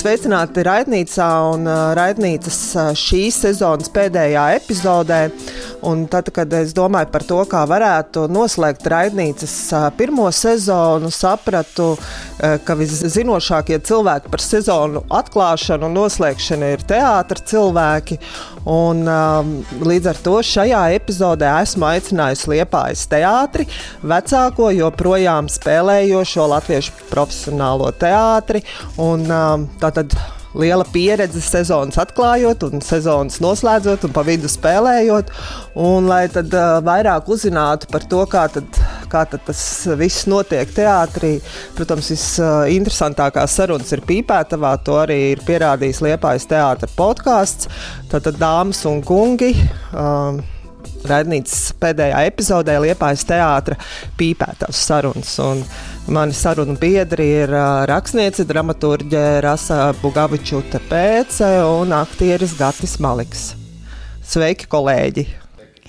Sveicināti raidnīcā un raidnīcas šīs sezonas pēdējā epizodē. Un tad, kad es domāju par to, kā varētu noslēgt raidnīcas pirmo sezonu, sapratu, ka viszinošākie cilvēki par sezonu atklāšanu un noslēgšanu ir teātris cilvēki. Un, līdz ar to šajā epizodē esmu aicinājusi Liepājas teātri, vecāko joprojām spēlējošo latviešu profesionālo teātri. Un, tātad liela pieredze sezonas atklājot un sezonas noslēdzot un pa vidu spēlējot. Un, lai tad uh, vairāk uzzinātu par to, kā, tad, kā tad tas viss notiek teātrī, protams, visinteresantākās sarunas ir pīpētavā. To arī ir pierādījis Liepājas teātra podkāsts. Tātad dāmas un kungi. Uh, Raidnīcas pēdējā epizodē Liepājas teātra pīpētās sarunas. Un mani sarunu biedri ir rakstniece, dramaturģe Rasa Bugavičuta Pēce un aktieris Gatis Maliks. Sveiki, kolēģi!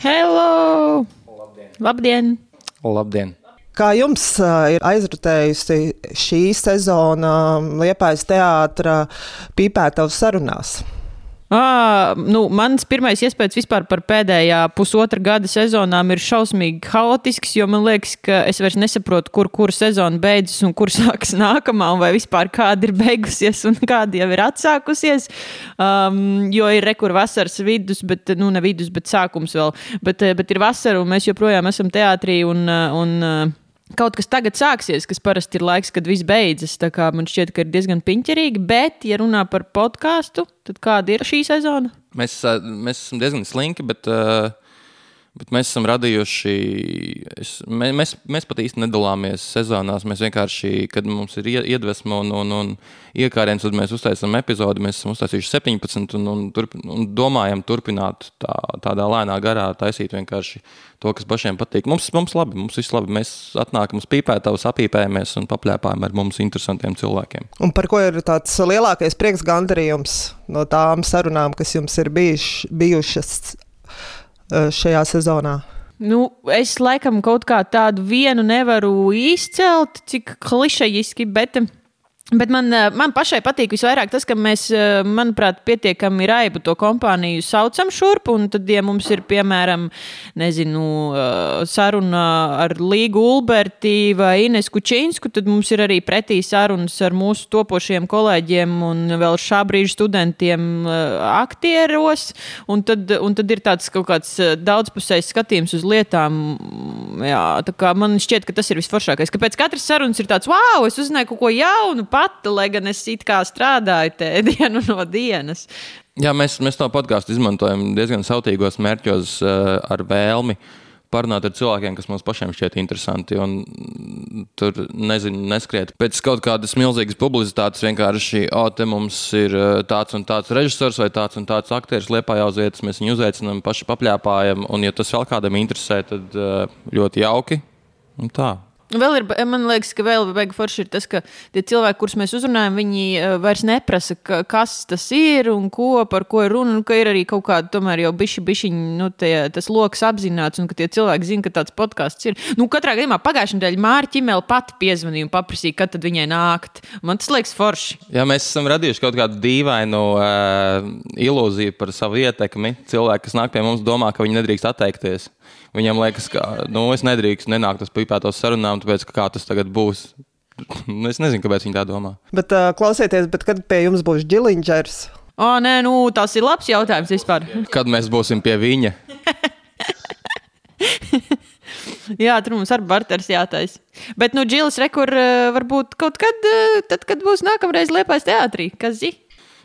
Hello! Labdien! Labdien! Labdien. Kā jums ir aizrutējusi šī sezona Liepājas teātra pīpētavas sarunās? À, nu, mans pirmais iespējas vispār par pēdējā pusotra gada sezonām ir šausmīgi haotisks, jo man liekas, ka es vairs nesaprotu, kur kura sezona beidzas un kur sākas nākamā, vai vispār kāda ir beigusies un kāda jau ir atsākusies. Um, jo ir rekur vasaras vidus, bet, nu, ne vidus, bet sākums vēl. Bet, bet ir vasara, un mēs joprojām esam teātrī un, un kaut kas tagad sāksies, kas parasti ir laiks, kad viss beidzas. Man šķiet, ka ir diezgan piņķerīgi, bet, ja runā par podkāstu, tad kāda ir šī sezona? Mēs, mēs esam diezgan slinki, bet, bet mēs esam radījuši. Es, mēs, mēs pat īsti nedalāmies sezonās. Mēs vienkārši, kad mums ir iedvesma un, un, un iekārēns, tad mēs uztaisām epizodi. Mēs esam uztaisījuši 17 un, un, turp, un domājam turpināt tā, tādā lēnā garā taisīt vienkārši to, kas pašiem patīk. Mums, mums labi, mums viss labi. Mēs atnākam uz pīpētājus, apīpējamies un paplēpājam ar mums interesantiem cilvēkiem. Un par ko ir tāds lielākais prieks gandarījums no tām sarunām, kas jums ir bijuš, bijušas šajā sezonā? Nu, es laikam kaut kā tādu vienu nevaru izcelt, cik klišejiski, bet Bet man, eh, man pašai patīk visvairāk tas, ka mēs, eh, manuprāt, pietiekami raibu to kompāniju saucam šurp. Un tad, ja mums ir, piemēram, nezinu, eh, saruna ar Līgu Ulberti vai Ines Kučinsku, tad mums ir arī pretī sarunas ar mūsu topošiem kolēģiem un vēl šā brīža studentiem aktieros. Un tad, un tad ir tāds kaut kāds daudzpusējs skatījums uz lietām. Jā, man šķiet, ka tas ir visforšākais. Kāpēc katrs sarunas ir tāds, wow, es uzzināju kaut ko jaunu pati, lai gan es it kā strādāju te dienu no dienas. Jā, mēs, mēs to podkāstu izmantojam diezgan sautīgos mērķos uh, ar vēlmi parunāt ar cilvēkiem, kas mums pašiem šķiet interesanti. Tur nezinu, neskriet pēc kaut kādas milzīgas publicitātes. Vienkārši, o, te mums ir eh, tāds un tāds režisors vai tāds un tāds aktieris liepā uz vietas. Mēs viņu uzaicinām, paši papļāpājam. Un, ja tas vēl kādam interesē, tad eh, ļoti jauki. Un tā. Vēl ir, man liekas, ka vēl beigas forši ir tas, ka tie cilvēki, kurus mēs uzrunājam, viņi uh, vairs neprasa, ka, kas tas ir un ko, par ko ir runa. Ka ir arī kaut kāda, tomēr jau bišķi, bišķi nu, tie, tas lokus apzināts, un ka tie cilvēki zina, ka tāds podkāsts ir. Nu, katrā gadījumā pagājušajā nedēļā Mārķa Čimēla pati piezvanīja un paprasīja, kad viņai nākt. Man tas liekas forši. Jā, mēs esam radījuši kaut kādu dīvainu uh, ilūziju par savu ietekmi. Cilvēki, kas nāk pie mums, domā, ka viņi nedrīkst atteikties. Viņam liekas, ka nu, es nedrīkstu nenākt uz pīpētos sarunām, tāpēc kā tas tagad būs. es nezinu, kāpēc viņi tā domā. Bet uh, klausieties, bet kad pie jums būs ģiliņģers? O, nē, nu, tas ir labs jautājums vispār. Kad mēs būsim pie viņa? Jā, tur mums arī barteris jātais. Bet, nu, Džils Rekur varbūt kaut kad, tad, kad būs nākamreiz Liepais teātrī, kas zina?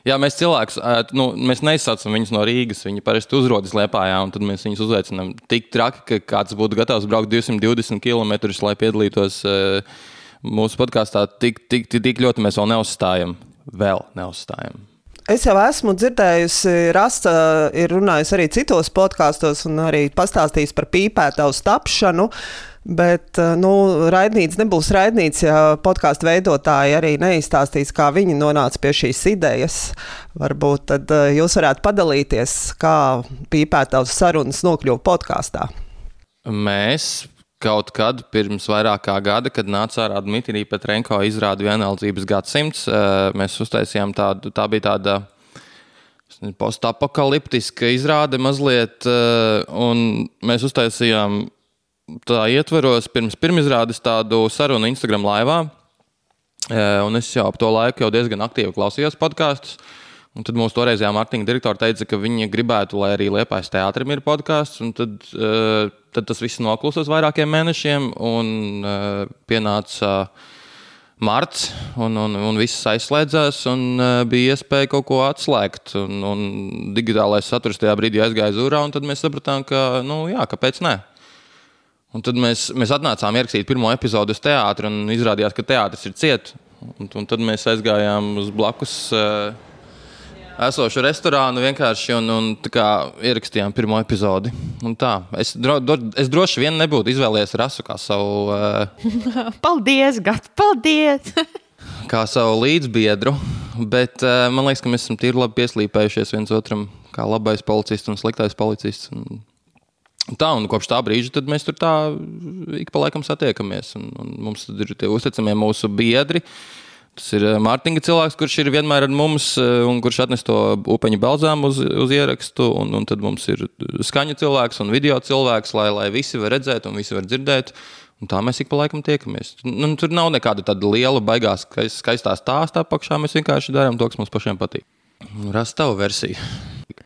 Jā, mēs cilvēkus, nu, mēs neizsaucam viņus no Rīgas. Viņi parasti uzrodas Lietpājā, un tad mēs viņus uzaicinām tik traki, ka kāds būtu gatavs braukt 220 km, lai piedalītos mūsu podkāstā. Tik, tik, tik, tik ļoti mēs vēl neuzstājam. Vēl neuzstājam. Es jau esmu dzirdējusi, Rasta ir runājusi arī citos podkāstos un arī pastāstījis par pīpētavu tapšanu. Uh, Bet eh, nu, raidnīca nebūs raidnīca, ja podkāstu veidotāji arī neizstāstīs, kā viņi nonāca pie šīs idejas. Varbūt tad eh, jūs varētu padalīties, kā pīpētavas sarunas nokļuva podkāstā. Mēs kaut kad pirms vairāk kā gada, kad nāca ārā Dmitrija Petrenko izrāda vienaldzības gadsimts, mēs uztaisījām tādu, tā bija tāda postapokaliptiska izrāde mazliet, un mēs uztaisījām tā ietveros pirms pirmizrādes tādu sarunu Instagram laivā, un es jau ap to laiku jau diezgan aktīvi klausījos podkāstus. Un tad mūsu toreizējā Mārtiņa direktora teica, ka viņi gribētu, lai arī Liepais teātrim ir podkāsts. Tad, uh, tad tas viss noklusa uz vairākiem mēnešiem, un uh, pienāca marts, un, un, un viss aizslēdzās, un bija iespēja kaut ko atslēgt. Un, un digitālais saturs tajā brīdī aizgāja zūrā, un tad mēs sapratām, ka, nu, jā, kāpēc ne? Un tad mēs, mēs atnācām ierakstīt pirmo epizodu uz teātru, un izrādījās, ka teātris ir ciets. Un, un tad mēs aizgājām uz blakus. Uh, esošu restorānu vienkārši un, un kā, ierakstījām pirmo epizodi. Es, dro, do, es droši vien nebūtu izvēlējies rasu kā savu. Uh, paldies, Gat, paldies! kā savu līdzbiedru, bet uh, man liekas, ka mēs esam tīri labi pieslīpējušies viens otram, kā labais policists un sliktais policists. Un, Tā, un kopš tā brīža mēs tur tā ik pa laikam satiekamies. Un, un mums ir tie uzticamie mūsu biedri, Tas ir eh, Mārtiņa cilvēks, kurš ir vienmēr ar mums eh, un kurš atnes to upeņu balzāmu uz, uz ierakstu. Un, un tad mums ir skaņu cilvēks un video cilvēks, lai, lai visi var redzēt un visi var dzirdēt. Un tā mēs ik pa laikam tiekamies. Nu, tur nav nekāda tāda liela, baigās, skaistā stāstā apakšā. Mēs vienkārši darām to, kas mums pašiem patīk. Rast tavu versiju.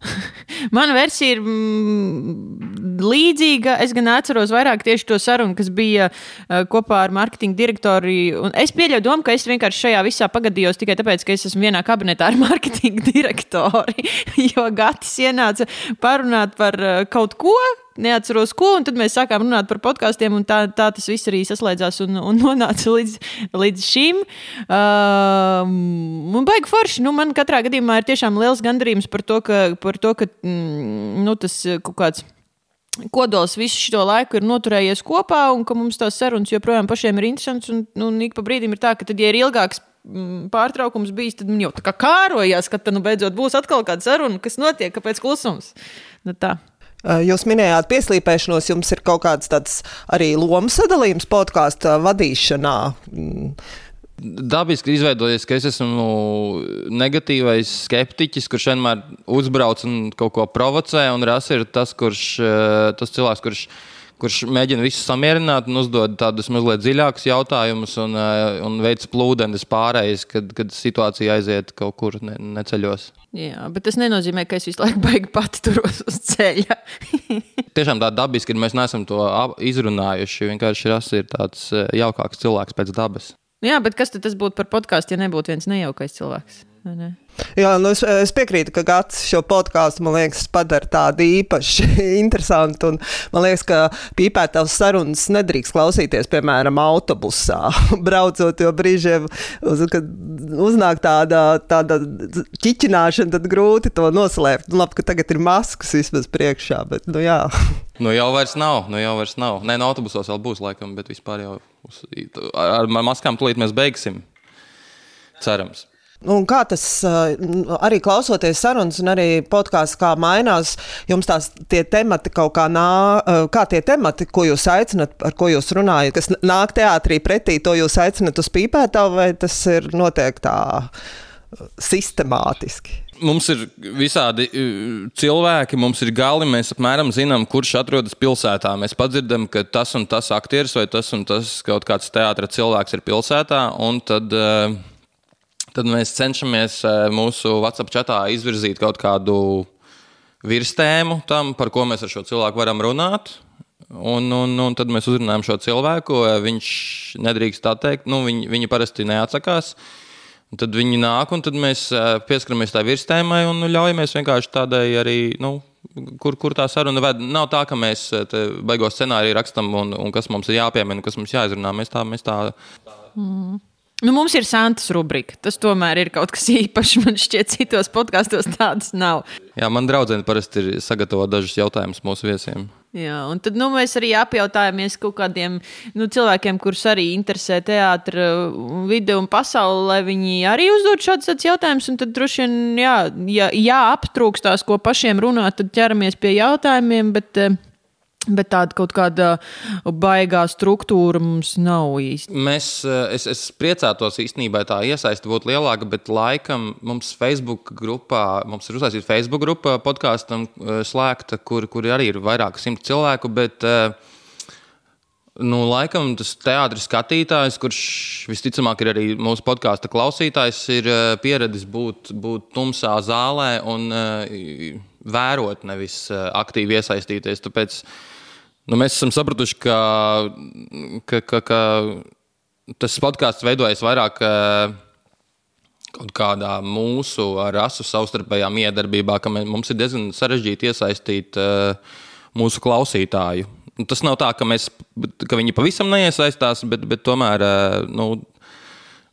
Mana versija ir mm, līdzīga. Es gan atceros vairāk tieši to sarunu, kas bija uh, kopā ar marketinga direktoru. Es pieļauju domu, ka es vienkārši šajā visā pagadījos tikai tāpēc, ka es esmu vienā kabinetā ar marketinga direktoru. jo Gatis ienāca parunāt par uh, kaut ko neatceros, ko. Tad mēs sākām runāt par podkāstiem, un tā, tā tas viss arī saslēdzās un, un nonāca līdz, līdz šim. Uh, man baigi forši. Nu, man katrā gadījumā ir tiešām liels gandarījums par to, ka, par to, ka mm, nu, tas kaut kāds kodols visu šo laiku ir noturējies kopā, un ka mums tās sarunas joprojām pašiem ir interesantas. Un, nu, un ik pa brīdim ir tā, ka, tad, ja ir ilgāks mm, pārtraukums bijis, tad jau tā kā kārojās, ka tad nu, beidzot būs atkal kāda saruna, kas notiek, kāpēc klusums. Nu, tā. Jūs minējāt pieslīpēšanos, jums ir kaut kāds tāds arī lomu sadalījums podkāstu vadīšanā. Dabiski izveidojies, ka es esmu negatīvais skeptiķis, kurš vienmēr uzbrauc un kaut ko provocē. Un Rasa ir tas, kurš, eh, tas cilvēks, kurš kurš mēģina visus samierināt un uzdod tādus mazliet dziļākus jautājumus un, eh, un veids plūdenes pārējas, kad, kad situācija aiziet kaut kur ne, neceļos. Jā, bet tas nenozīmē, ka es visu laiku baigi pati turos uz ceļa. Tiešām tā dabiski ir. Mēs neesam to izrunājuši. Vienkārši tas ir tāds eh, jaukāks cilvēks pēc dabas. Jā, bet kas tad būtu par podkāstu, ja nebūtu viens nejaukais cilvēks? Jā, nu es, es piekrītu, ka Gatis šo podkāstu liekas, padara tādu īpaši interesantu. Man liekas, ka pīpētavas sarunas nedrīkst klausīties, piemēram, autobusā, braucot, jo brīžiem, uz, kad uznāk tāda, tāda ķiķināšana, tad grūti to noslēpt. Nu, labi, ka tagad ir maskas vismaz priekšā, bet nu jā. Nu jau vairs nav, nu jau vairs nav. Nē, no autobusos vēl būs laikam, bet vispār jau uz, ar, ar maskām tūlīt mēs beigsim. Cerams. Nu, un kā tas arī klausoties sarunas, un arī podkāsts, kā mainās, jums tās tie temati kaut kā nāk, kā tie temati, ko jūs aicinat, ar ko jūs runājat, kas nāk teātrī pretī, to jūs aicinat uz pīpētavu, vai tas ir notiek tā sistemātiski? Mums ir visādi cilvēki, mums ir gali. Mēs apmēram zinām, kurš atrodas pilsētā. Mēs padzirdam, ka tas un tas aktieris vai tas un tas kaut kāds teātris cilvēks ir pilsētā. Tad uh, tad mēs cenšamies eh, mūsu WhatsApp chatā izvirzīt kaut kādu virstēmu tam, par ko mēs ar šo cilvēku varam runāt. Un, un, un tad mēs uzrunājam šo cilvēku. Eh, viņš nedrīkst tā teikt, nu, viņi, viņi parasti neatsakās. Tad viņi nāk, un tad mēs eh, pieskaramies tā virstēmai un ļaujamies vienkārši tādai arī. Nu, Kur, kur tā saruna ved? Nav tā, ka mēs beigās scenāriju rakstam un, un kas mums ir jāpiemina, kas mums jāizrunā. Mēs tā, mēs tā. Mm. Nu, mums ir Santas rubrika. Tas tomēr ir kaut kas īpašs. Man šķiet, citos podkāstos tādas nav. Jā, man draudzene parasti ir sagatavota dažus jautājumus mūsu viesiem. Jā, un tad nu, mēs arī apjautājāmies kaut kādiem nu, cilvēkiem, kurus arī interesē teātris, video un pasaule, lai viņi arī uzdod šādus jautājumus. Tad droši vien, jā, ja, ja aptrūkstās, ko pašiem runāt, tad ķeramies pie jautājumiem. Bet, uh, Bet tāda kaut kāda baigā struktūra mums nav īsti. Mēs, eh, es, es priecātos īstenībā, tā iesaiste būtu lielāka, bet laikam mums Facebook grupā, mums ir uztaisīta Facebook grupa podkāstam eh, slēgta, kur, kur arī ir vairāk simt cilvēku. Bet, uh, Nu, laikam tas teātris skatītājs, kurš visticamāk ir arī mūsu podkāstu klausītājs, ir pieradis būt, būt tumsā zālē un uh, vērot, nevis uh, aktīvi iesaistīties. Tāpēc nu, mēs esam sapratuši, ka, ka, ka, ka tas podkāsts veidojas vairāk. Uh, kaut kādā mūsu rasu savstarpējā miedarbībā, ka mums ir diezgan sarežģīti iesaistīt uh, mūsu klausītāju. Nu, tas nav tā, ka, mēs, ka viņi pavisam neiesaistās, bet, bet tomēr eh, nu,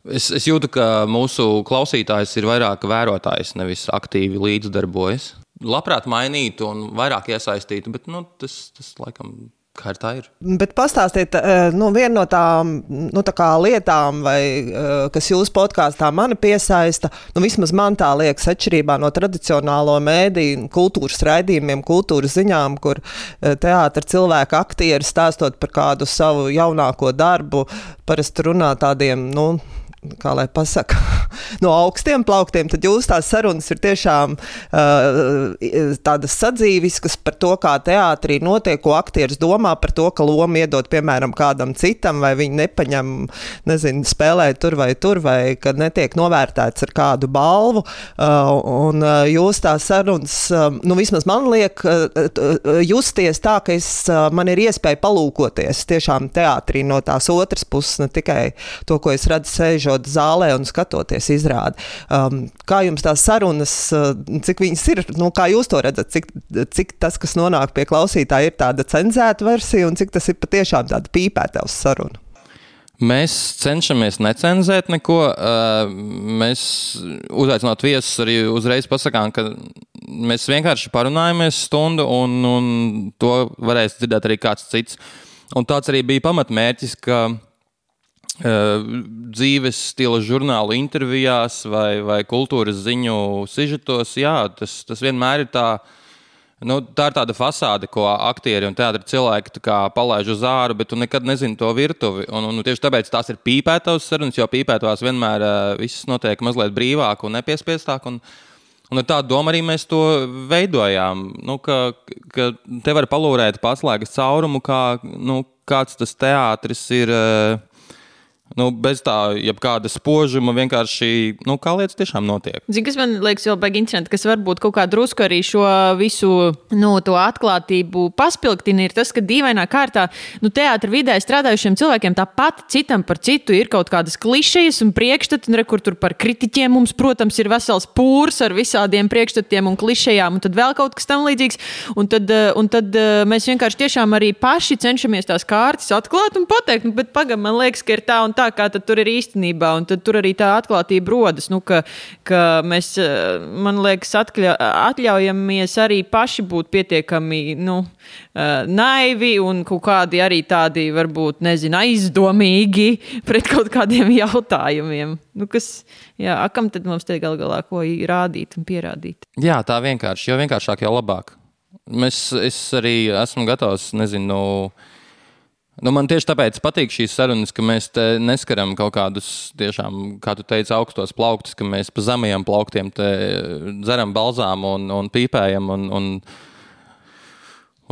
es, es jūtu, ka mūsu klausītājs ir vairāk vērotājs, nevis aktīvi līdzdarbojas. Labprāt mainītu un vairāk iesaistītu, bet nu, tas, tas laikam Kā tā ir? Bet pastāstiet, eh, nu, viena no tām nu, tā lietām, vai, eh, kas jūsu podkāstā mani piesaista, nu, vismaz man tā liekas, atšķirībā no tradicionālo mēdīju, kultūras raidījumiem, kultūras ziņām, kur eh, teātris cilvēku aktieri stāstot par kādu savu jaunāko darbu, parasti runā tādiem. Nu, kā lai pasaka, no augstiem plauktiem, tad jūs tās sarunas ir tiešām uh, tādas sadzīviskas par to, kā teātrī notiek, ko aktieris domā par to, ka lomu iedot, piemēram, kādam citam, vai viņi nepaņem, nezinu, spēlēt tur vai tur, vai kad netiek novērtēts ar kādu balvu. Uh, un uh, jūs tās sarunas, uh, nu vismaz man liek uh, uh, justies tā, ka es, uh, man ir iespēja palūkoties tiešām teātrī no tās otras puses, ne tikai to, ko es redzu sēžot sēžot zālē un skatoties izrādi. Um, kā jums tās sarunas, uh, cik viņas ir, nu, kā jūs to redzat, cik, cik tas, kas nonāk pie klausītāja, ir tāda cenzēta versija un cik tas ir patiešām tāda pīpētavs saruna? Mēs cenšamies necenzēt neko. Uh, mēs uzaicinot viesus arī uzreiz pasakām, ka mēs vienkārši parunājamies stundu, un, un to varēs dzirdēt arī kāds cits. Un tāds arī bija pamatmērķis, ka dzīves stila žurnālu intervijās vai, vai kultūras ziņu sižetos. Jā, tas, tas vienmēr ir tā. Nu, tā ir tāda fasāde, ko aktieri un teātris cilvēki palaiž uz āru, bet tu nekad nezini to virtuvi. Un, un tieši tāpēc tās ir pīpētavas sarunas, jo pīpētavās vienmēr uh, viss notiek mazliet brīvāk un nepiespiestāk. Un, un ar tādu domu arī mēs to veidojām. Nu, ka, ka te var palūrēt paslēgas caurumu, kā, nu, kāds tas teātris ir. Uh, Nu, bez tā, jebkāda spožuma, vienkārši nu, kā lietas tiešām notiek. Zini, kas man liekas, jau baigi interesanti, kas varbūt kaut kā drusku arī šo visu nu, atklātību paspilgtina, ir tas, ka dīvainā kārtā nu, teātris vidē strādājušiem cilvēkiem tāpat citam par citu ir kaut kādas klišejas un priekšstati, un re, kur tur par kritiķiem mums, protams, ir vesels pūrs ar visādiem priekšstatiem un klišejām, un tad vēl kaut kas tam līdzīgs. Un tad, un tad eh, mēs vienkārši tiešām arī paši cenšamies tās kārtas atklāt un pateikt, nu, bet pagaidi, man liekas, ka ir tā un tā, kā tur ir īstenībā. Un tur arī tā atklātība rodas, nu, ka, ka mēs, eh, man liekas, atkļa, atļaujamies arī paši būt pietiekami nu, eh, naivi un kaut kādi arī tādi, varbūt, nezinu, aizdomīgi pret kaut kādiem jautājumiem. Nu, kas, jā, kam tad mums te gal galā ko rādīt un pierādīt? Jā, tā vienkārši, jo vienkāršāk, jo labāk. Mēs, es arī esmu gatavs, nezinu, no Nu, man tieši tāpēc patīk šīs sarunas, ka mēs neskaram kaut kādus, tiešām, kā tu teici, augstos plauktus, ka mēs pa zemajiem plauktiem dzeram balzām un, un pīpējam. Un, un,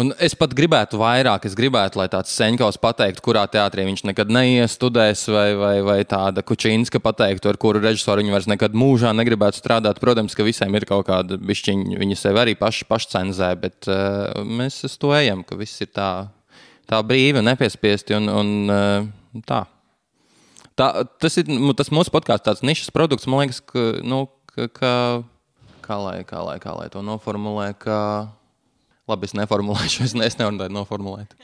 un es pat gribētu vairāk, es gribētu, lai tāds Seņķis pateiktu, kurā teātrī viņš nekad neiestudēs, vai, vai, vai tāda Kučīnska pateiktu, ar kuru režisoru viņš vairs nekad mūžā negribētu strādāt. Protams, ka visiem ir kaut kāda bišķiņa, viņi sevi arī paši pašcenzē, bet uh, mēs uz to ejam, ka viss ir tā tā brīvi un nepiespiesti. Un, un, uh, tā. Tā, tas ir tas mūsu podkāsts, tāds nišas produkts. Man liekas, ka, nu, ka, ka kā, lai, kā, lai, kā lai to noformulē, ka labi, es neformulēšu, es, ne, es nevaru tādu noformulēt.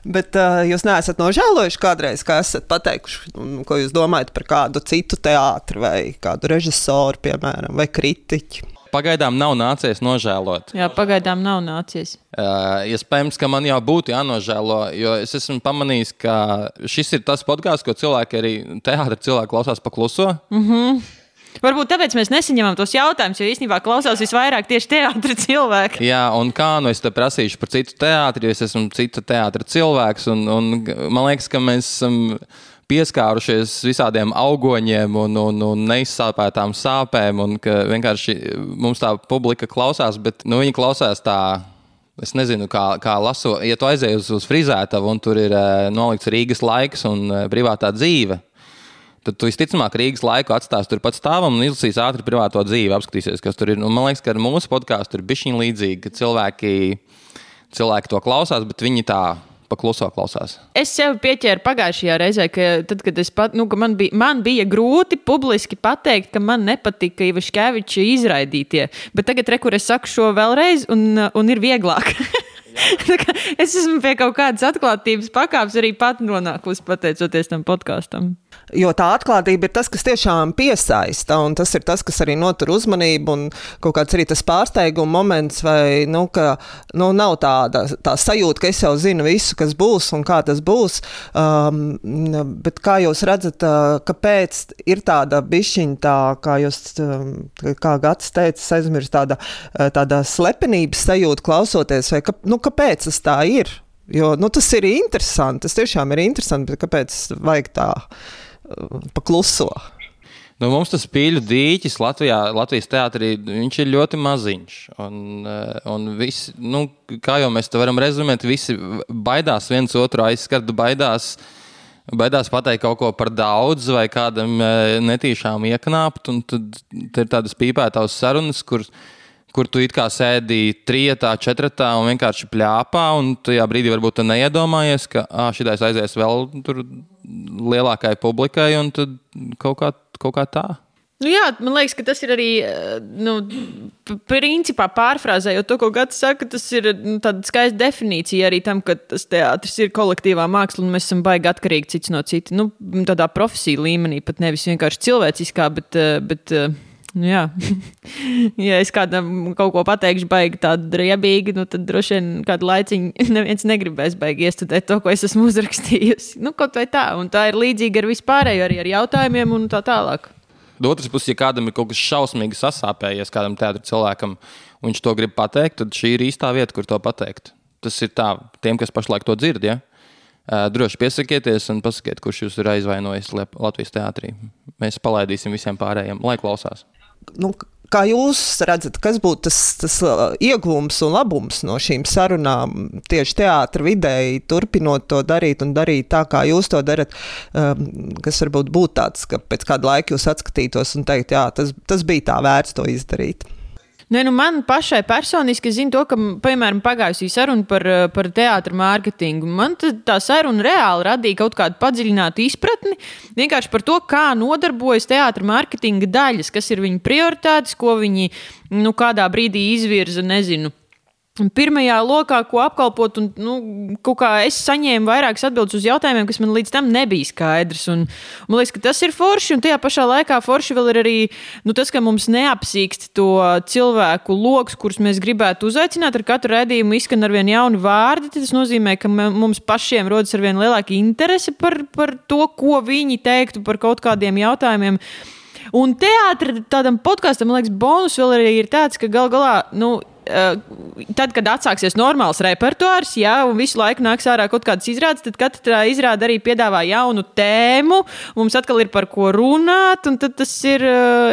Bet uh, jūs neesat nožēlojuši kādreiz, ka esat pateikuši, ko jūs domājat par kādu citu teātru vai kādu režisoru, piemēram, vai kritiķu. Pagaidām nav nācies nožēlot. Jā, pagaidām nav nācies. Uh, iespējams, ka man jau būtu jānožēlo, jo es esmu pamanījis, ka šis ir tas podkāsts, ko cilvēki arī teātris cilvēki klausās pakluso. Mm -hmm. Varbūt tāpēc mēs nesaņemam tos jautājumus, jo īstenībā klausās visvairāk tieši teātris cilvēki. Jā, un kā nu es te prasīšu par citu teātri, jo es esmu cita teātra cilvēks. Un, un man liekas, ka mēs esam pieskārušies visādiem augoņiem un, un, un neizsāpētām sāpēm, un ka vienkārši mums tā publika klausās, bet nu, viņi klausās tā. Es nezinu, kā, kā lasu. Ja tu aizej uz, uz frizētavu un tur ir uh, nolikts Rīgas laiks un uh, privātā dzīve, tad tu visticamāk Rīgas laiku atstās turpat stāvam un izlasīs ātri privāto dzīvi, apskatīsies, kas tur ir. Un man liekas, ka ar mūsu podkāstu ir bijis līdzīgi, ka cilvēki, cilvēki to klausās, bet viņi tā pakluso klausās. Es sev pieķēru pagājušajā reizē, ka, tad, kad pat, nu, ka man, bija, man bija grūti publiski pateikt, ka man nepatika Ivaškeviča izraidītie. Bet tagad, re, kur es saku šo vēlreiz, un, un ir vieglāk. es esmu pie kaut kādas atklātības pakāpes arī pat nonākusi pateicoties tam podkāstam. Jo tā atklātība ir tas, kas tiešām piesaista, un tas ir tas, kas arī notur uzmanību, un kaut kāds arī tas pārsteiguma moments, vai nu, ka nu, nav tāda tā sajūta, ka es jau zinu visu, kas būs un kā tas būs. Um, bet kā jūs redzat, uh, kāpēc ir tāda bišķiņa, tā, kā jūs, um, kā Gats teica, aizmirst tāda, uh, tāda slepenības sajūta klausoties, vai ka, nu, kāpēc tas tā ir? Jo nu, tas ir interesanti, tas tiešām ir interesanti, bet kāpēc vajag tā? Pakluso. Nu, mums tas pīļu dīķis Latvijā, Latvijas teātrī ir ļoti maziņš. Un, eh, un visi, nu, kā jau mēs to varam rezumēt, visi baidās viens otru aizskart, baidās, baidās pateikt kaut ko par daudz vai kādam eh, netīšām ieknāpt. Tad ir tādas pīpētās sarunas, kuras kur tu it kā sēdi trijotā, četratā un vienkārši plāpā, un tajā brīdī varbūt neiedomājies, ka ah, šitais aizies vēl lielākai publikai, un tad kaut kā, kaut kā tā. Nu jā, man liekas, ka tas ir arī nu, principā pārfrāzējot to, ko Gatis saka. Tas ir nu, tāda skaista definīcija arī tam, ka tas teātris ir kolektīvā māksla un mēs esam baigi atkarīgi cits no cita. Nu, tādā profesiju līmenī, pat nevis vienkārši cilvēciskā, bet. bet jā, ja es kādam kaut ko pateikšu, baigi tādu riebīgi, nu, tad droši vien kādu laiciņu neviens negribēs baigi iestudēt to, ko es esmu uzrakstījusi. Nu, kaut vai tā, un tā ir līdzīga ar vispārējo, arī ar jautājumiem un tā tālāk. No otras puses, ja kādam ir kaut kas šausmīgi sasāpējies, kādam teātrim cilvēkam, un viņš to grib pateikt, tad šī ir īstā vieta, kur to pateikt. Tas ir tā, tiem, kas pašlaik to dzird. Ja? Droši piesakieties un pasakiet, kurš jūs ir aizvainojis Latvijas teātrī. Mēs palaidīsim visiem pārējiem, lai klausās nu, kā jūs redzat, kas būtu tas, tas uh, iegūms un labums no šīm sarunām tieši teātris vidēji, turpinot to darīt un darīt tā, kā jūs to darat, um, kas varbūt būtu tāds, ka pēc kāda laika jūs atskatītos un teikt, jā, tas, tas bija tā vērts to izdarīt. Ne, nu man pašai personiski zinu to, ka, piemēram, pagājusī saruna par, eh, par teātrus mārketingu. Man tā saruna reāli radīja kaut kādu padziļinātu izpratni vienkārši par to, kā nodarbojas teātrus mārketinga daļas, kas ir viņu prioritātes, ko viņi nu, kādā brīdī izvirza, nezinu Pirmajā lokā, ko apkalpot, un nu, es saņēmu vairākas atbildes uz jautājumiem, kas man līdz tam nebija skaidrs. Un, man liekas, ka tas ir forši, un tajā pašā laikā forši vēl ir arī nu, tas, ka mums neapsīkst to cilvēku lokus, kurus mēs gribētu uzaicināt. Ar katru redzējumu izskan ar vien jaunu vārdu. Tas nozīmē, ka mums pašiem rodas ar vien lielāka interese par, par to, ko viņi teiktu par kaut kādiem jautājumiem. Un teātris tādam podkāstam, man liekas, bonus vēl ir tāds, ka gal galā. Nu, tad, kad atsāksies normāls repertuārs, un visu laiku nāks ārā kaut kādas izrādes, tad katra izrāde arī piedāvā jaunu tēmu. Mums atkal ir par ko runāt, un tas ir,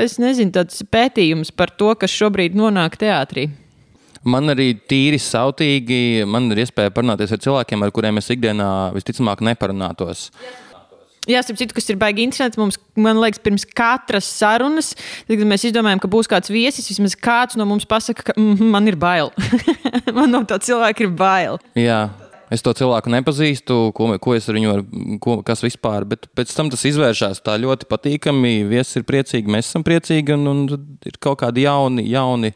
es nezinu, tāds pētījums par to, kas šobrīd nonāk teātrī. Man arī tīri sautīgi, man ir iespēja parunāties ar cilvēkiem, ar kuriem es ikdienā visticamāk neparunātos. Jā. Jā, starp citu, kas ir baigi interesanti. Mums, man liekas, pirms katras sarunas, kad mēs izdomājam, ka būs kāds viesis, vismaz kāds no mums pasaka, ka mm, man ir bail. man no tā cilvēka ir bail. Jā. Es to cilvēku nepazīstu, ko, ko es ar viņu varu, kas vispār. Bet pēc tam tas izvēršas tā ļoti patīkami. Viesis ir priecīgi, mēs esam priecīgi, un, un ir kaut kādi jauni, jauni,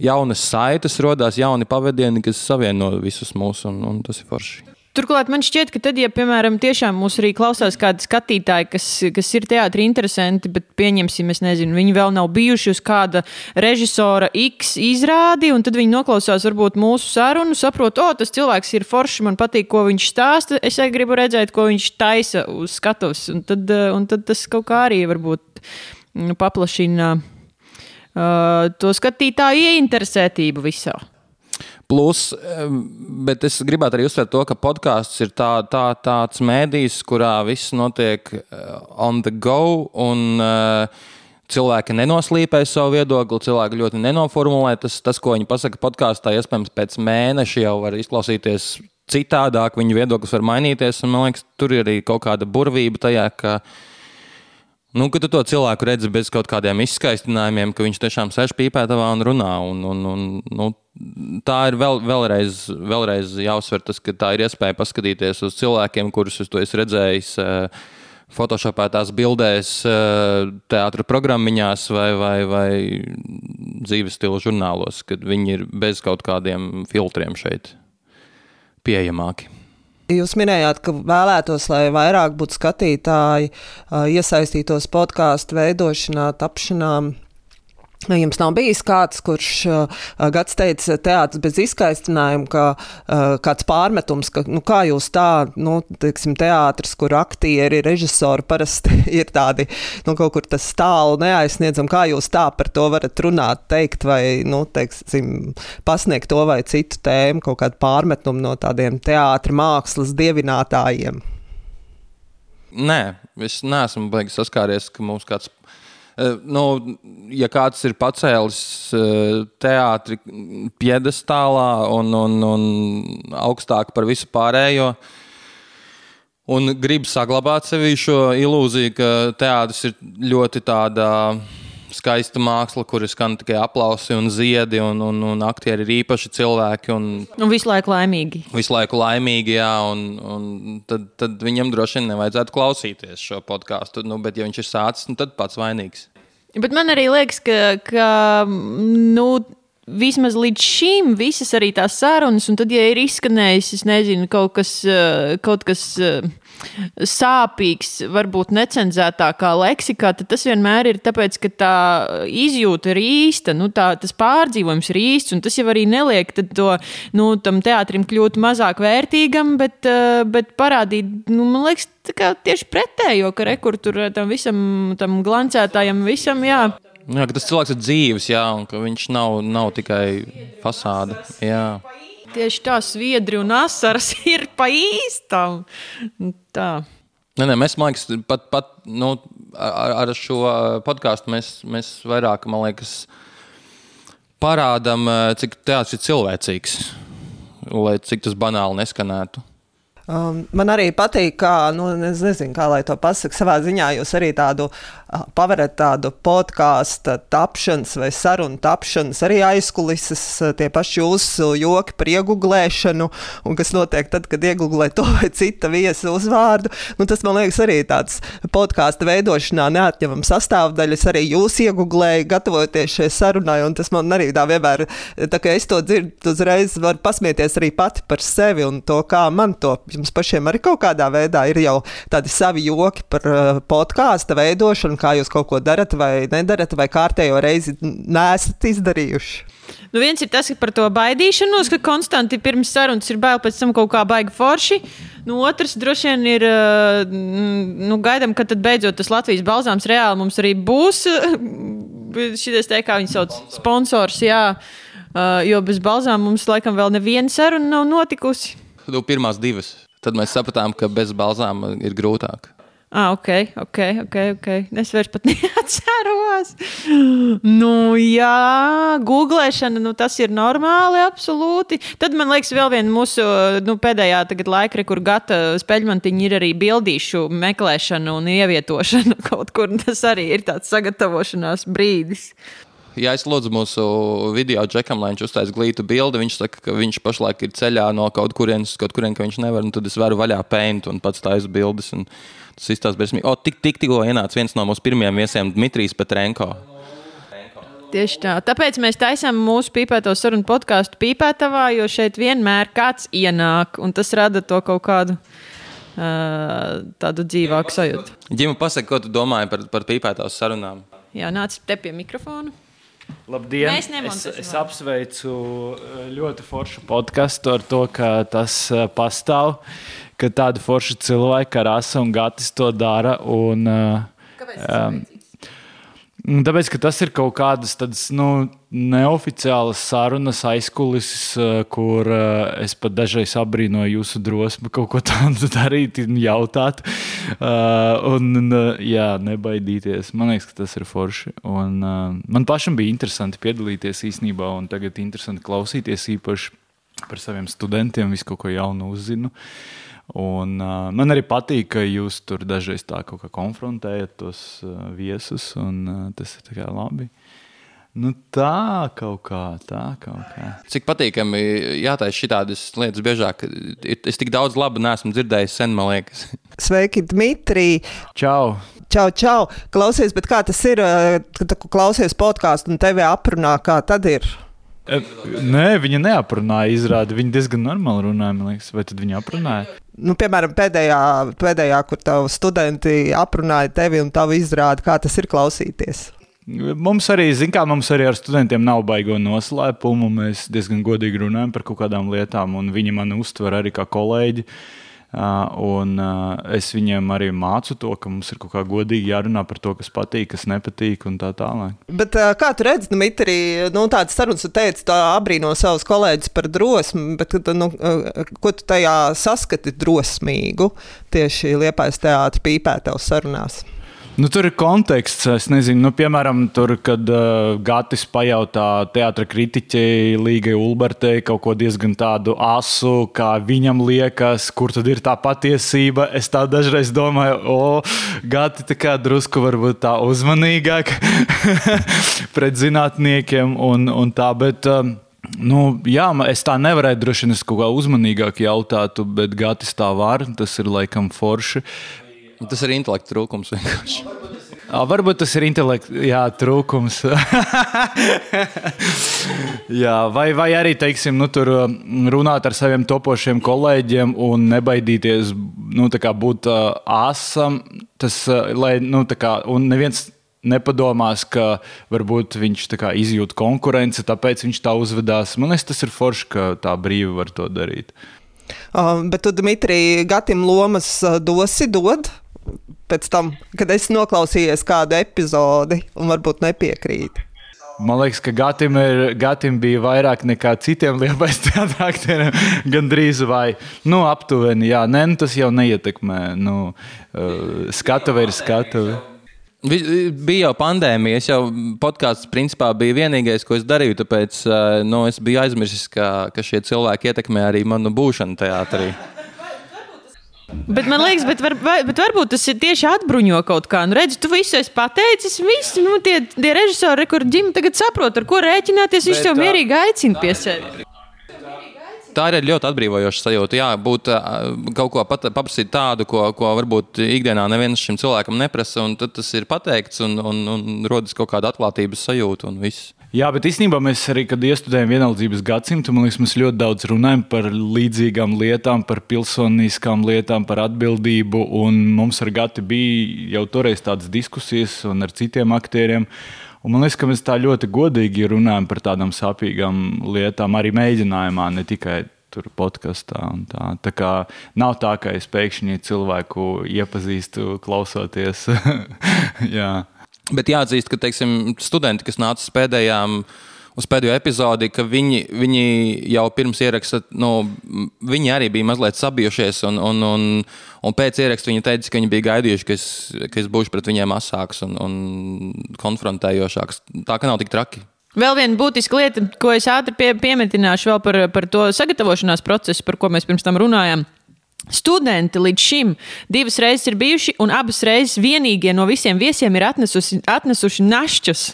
jaunas saites, radās jauni pavadieni, kas savieno visus mūs, un, un tas ir forši. Turklāt man šķiet, ka tad, ja, piemēram, tiešām mūs arī klausās kādi skatītāji, kas, kas ir teātris interesanti, bet pieņemsim, es nezinu, viņi vēl nav bijuši uz kāda režisora X izrādi, un tad viņi noklausās varbūt mūsu sarunu, saprot, o, tas cilvēks ir foršs, man patīk, ko viņš stāsta, es arī gribu redzēt, ko viņš taisa uz skatuves, un tad, un tad tas kaut kā arī varbūt mm, paplašina uh, to skatītāju ieinteresētību visā. Plus, bet es gribētu arī uzsvērt to, ka podkāsts ir tā, tā, tāds mēdījis, kurā viss notiek on the go. Un, uh, cilvēki nenoslīpē savu viedokli, cilvēki ļoti nenoformulē. Tas, tas ko viņi pasaka podkāstā, iespējams, pēc mēneša jau var izklausīties citādāk, viņu viedoklis var mainīties. Man liekas, tur ir arī kaut kāda burvība tajā, ka, nu, ka tu to cilvēku redzi bez kaut kādiem izskaistinājumiem, ka viņš tiešām sēž pīpētavā un runā. Un, un, un, nu, tā ir vēl, vēlreiz, vēlreiz jāuzsver tas, ka tā ir iespēja paskatīties uz cilvēkiem, kurus es to esmu redzējis. Uh, Photoshopētās bildēs, eh, teātros programmiņās vai, vai, vai dzīves stila žurnālos, kad viņi ir bez kaut kādiem filtriem šeit pieejamāki. Jūs minējāt, ka vēlētos, lai vairāk būtu skatītāji, iesaistītos podkāstu veidošanā, tapšanā. Jums nav bijis kāds, kurš uh, gads teica, teātris bez izskaistinājuma, ka uh, kāds pārmetums, ka, nu, kā jūs tā, nu, teiksim, teātris, kur aktieri, režisori parasti ir tādi, nu, kaut kur tas tālu neaizsniedzam, kā jūs tā par to varat runāt, teikt vai, nu, teiksim, pasniegt to vai citu tēmu, kaut kādu pārmetumu no tādiem teātra mākslas dievinātājiem? Nē, es neesmu beigas saskāries, ka mums kāds nu, ja kāds ir pacēlis eh, teātri piedestālā un, un, un augstāk par visu pārējo, un grib saglabāt sevī šo ilūziju, ka teātris ir ļoti tādā skaista māksla, kur skan tikai aplausi un ziedi, un, un, un aktieri ir īpaši cilvēki. Un, un visu laiku laimīgi. Visu laiku laimīgi, jā, un, un tad, tad viņam droši vien nevajadzētu klausīties šo podkāstu. Nu, bet, ja viņš ir sācis, nu, tad pats vainīgs. Bet man arī liekas, ka, ka nu, vismaz līdz šim visas arī tās sarunas, un tad, ja ir izskanējis, es nezinu, kaut kas, kaut kas sāpīgs, varbūt necenzētākā leksikā, tad tas vienmēr ir tāpēc, ka tā izjūta ir īsta, nu, tā, tas pārdzīvojums ir īsts, un tas jau arī neliek to, nu, tam teātrim kļūt mazāk vērtīgam, bet, bet parādīt, nu, man liekas, tieši pretējo, ka rekur tur tam visam, tam glancētājam, visam, jā. Jā, tas cilvēks ir dzīves, jā, un ka viņš nav, nav tikai fasāde. Jā. Tieši tā, sviedri un asaras ir pa īstam. Tā. Nē, nē, mēs, man liekas, pat, pat nu, ar, ar šo podkāstu mēs, mēs vairāk, man liekas, parādām, cik teātris ir cilvēcīgs, lai cik tas banāli neskanētu. Um, man arī patīk, kā, nu, es nezinu, kā lai to pasakā. Savā ziņā jūs arī tādu pavarat tādu podkāstu tapšanas vai sarunu tapšanas, arī aizkulises, tie paši jūsu joki par ieguldīšanu, un kas notiek tad, kad iegūlē to vai cita viesa uzvārdu. Nu, tas man liekas arī tāds podkāstu veidošanā neatņemama sastāvdaļa. Arī jūs iegūlēju, gatavojoties šai sarunai, un tas man arī tā vienmēr, tā kā es to dzirdu, uzreiz varu pasmieties arī pati par sevi un to, kā man to jums pašiem arī kaut kādā veidā ir jau tādi savi joki par uh, podkāstu veidošanu, kā jūs kaut ko darat vai nedarat, vai kārtējo reizi nesat izdarījuši? Nu, viens ir tas, ka par to baidīšanos, ka konstanti pirms sarunas ir bail pēc tam kaut kā baigi forši. Nu, otrs droši vien ir, uh, nu, gaidām, ka tad beidzot tas Latvijas balzāms reāli mums arī būs. Šis te, kā viņi sauc, sponsors, jā. Uh, jo bez balzām mums laikam vēl neviena saruna nav notikusi. Nu, pirmās divas. Tad mēs sapratām, ka bez balzām ir grūtāk. Ah, ok, ok, ok. okay. Es vairs pat neatceros. Nu, jā, googlēšana, nu, tas ir normāli, absolūti. Tad man liekas, vēl viena mūsu nu, pēdējā laika, kur gata speļmantiņa ir arī bildīšu meklēšana un ievietošana kaut kur. Tas arī ir tāds sagatavošanās brīdis ja es lūdzu mūsu video džekam, lai viņš uztaisītu glītu bildi, viņš saka, ka viņš pašlaik ir ceļā no kaut kurienes, kaut kurien, ka viņš nevar, un tad es varu vaļā paint un pats taisu bildes. Tas izstāsta briesmīgi. O, tik, tik, tikko ienāca viens no mūsu pirmajiem viesiem, Dmitrijs Petrenko. Tieši tā. Tāpēc mēs taisām mūsu pīpēto sarunu podkāstu pīpētavā, jo šeit vienmēr kāds ienāk, un tas rada to kaut kādu uh, tādu dzīvāku sajūtu. Ģimene, pasaka, ko tu domāji par, par pīpētās sarunām? Jā, nāc te pie mikrofona. Labdien! Es, es apsveicu eh, ļoti foršu podkāstu ar to, ka tas eh, pastāv, ka tādi forši cilvēki kā Rasa un Gatis to dara. Un, Kāpēc? Um, Tāpēc, ka tas ir kaut kādas tādas nu, neoficiālas sarunas aizkulisēs, eh, kur uh, es pat dažreiz apbrīnoju jūsu drosmi kaut ko tādu darīt, jautāt. Uh, un, uh, jā, nebaidīties. Man liekas, ka tas ir forši. Un, uh, man pašam bija interesanti piedalīties īstenībā, un tagad interesanti klausīties īpaši par saviem studentiem, visu kaut ko jaunu uzzinu. Un, uh, man arī patīk, ka jūs tur dažreiz tā kā konfrontējat tos uh, viesus, un uh, tas ir labi. Nu, tā kaut kā, tā kaut kā. Cik patīkami jātaisa šādas lietas biežāk. Es tik daudz labu neesmu dzirdējis sen, man liekas. Sveiki, Dmitrij! Čau! Čau, čau! Klausies, bet kā tas ir, kad klausies podkāstu un tevi aprunā, kā tad ir? Nē, viņa neaprunāja, izrāda. Viņa diezgan normāli runāja, man liekas, vai tad viņa aprunāja? Nu, piemēram, pēdējā, pēdējā, kur tavu studenti aprunāja tevi un tavu izrādi, kā tas ir klausīties. Mums arī, zin, kā mums arī ar studentiem nav baigo noslēpumu. Mēs diezgan godīgi runājam par kaut kādām lietām, un viņi mani uztver arī kā kolēģi. Uh, Un es viņiem arī mācu to, ka mums ir kaut kā godīgi jārunā par to, kas patīk, kas nepatīk un tā tālāk. Bet kā tu redzi, Dmitri, nu, tādas sarunas, tu teici, tā abrīno savus kolēģus par drosmi, bet nu, ko tu tajā saskati drosmīgu tieši Liepājas teātra pīpētavas sarunās? Nu, tur ir konteksts. Es nezinu, nu, piemēram, tur, kad uh, Gatis pajautā teātra kritiķei Līgai Ulbertei kaut ko diezgan tādu asu, kā viņam liekas, kur tad ir tā patiesība. Es tā dažreiz domāju, o, Gati tā kā drusku varbūt tā uzmanīgāk pret zinātniekiem un, un tā, bet. Um, Nu, jā, es tā nevarēju droši vien kaut kā uzmanīgāk jautātu, bet Gatis tā var. Tas ir laikam forši. Tas ir intelekta trūkums vienkārši. Varbūt tas ir intelekta trūkums. jā, vai, vai arī teiksim, nu, tur runāt ar saviem topošiem kolēģiem un nebaidīties nu, būt uh, asam. Tas, uh, lai, nu, kā, un neviens nepadomās, ka varbūt viņš kā, izjūt konkurenci, tāpēc viņš tā uzvedās. Man liekas, tas ir forši, ka tā brīvi var to darīt. Uh, bet tu, Dmitrij, Gatim lomas dosi, dod? Pēc tam, kad es noklausījos kādu epizodi un varbūt nepiekrītu. Man liekas, ka Gatim, ir, Gatim bija vairāk nekā citiem lielais teātriem. Gan drīz vai nu, aptuveni. Jā, nē, nu, tas jau neietekmē. Nu, uh, skatuve ir skatuve. Bija jau pandēmija. Es jau podkāsts principā bija vienīgais, ko es darīju. Tāpēc uh, nu, es biju aizmirsis, ka, ka šie cilvēki ietekmē arī manu būšanu teātrī. Bet man liekas, bet, var, bet varbūt tas ir tieši atbruņo kaut kā. Nu, redzi, tu visu esi pateicis, visi nu, tie, tie režisori, kur ģimene tagad saprot, ar ko rēķināties. Viņš tev mierīgi aicina pie sevis. Tā ir ļoti atbrīvojoša sajūta. Jā, būt kaut ko pat, paprasīt tādu, ko, ko varbūt ikdienā neviens šim cilvēkam neprasa, un tad tas ir pateikts, un, un, un rodas kaut kāda atklātības sajūta un viss. Jā, bet īstenībā mēs arī, kad iestudējam vienaldzības gadsimtu, man liekas, mēs ļoti daudz runājam par līdzīgām lietām, par pilsoniskām lietām, par atbildību. Mums ar Gati bija jau toreiz tādas diskusijas un ar citiem aktieriem. Un man liekas, ka mēs tā ļoti godīgi runājam par tādām sāpīgām lietām, arī mēģinājumā, ne tikai tur podkāstā. Tā. tā kā nav tā, ka es pēkšņi cilvēku iepazīstu, klausoties. Bet jāatzīst, ka teiksim, studenti, kas nāca pēdējām, uz pēdējo epizodi, ka viņi, viņi jau pirms ieraksta, nu, viņi arī bija mazliet sabijušies. Un, un, un, un pēc ieraksta viņi teica, ka viņi bija gaidījuši, ka es, ka es būšu pret viņiem asāks un, un konfrontējošāks. Tā ka nav tik traki. Vēl viena būtiska lieta, ko es ātri pie, piemetināšu par, par to sagatavošanās procesu, par ko mēs pirms tam runājām. Studenti līdz šim divas reizes ir bijuši, un abas reizes vienīgie no visiem viesiem ir atnesusi, atnesuši našķus.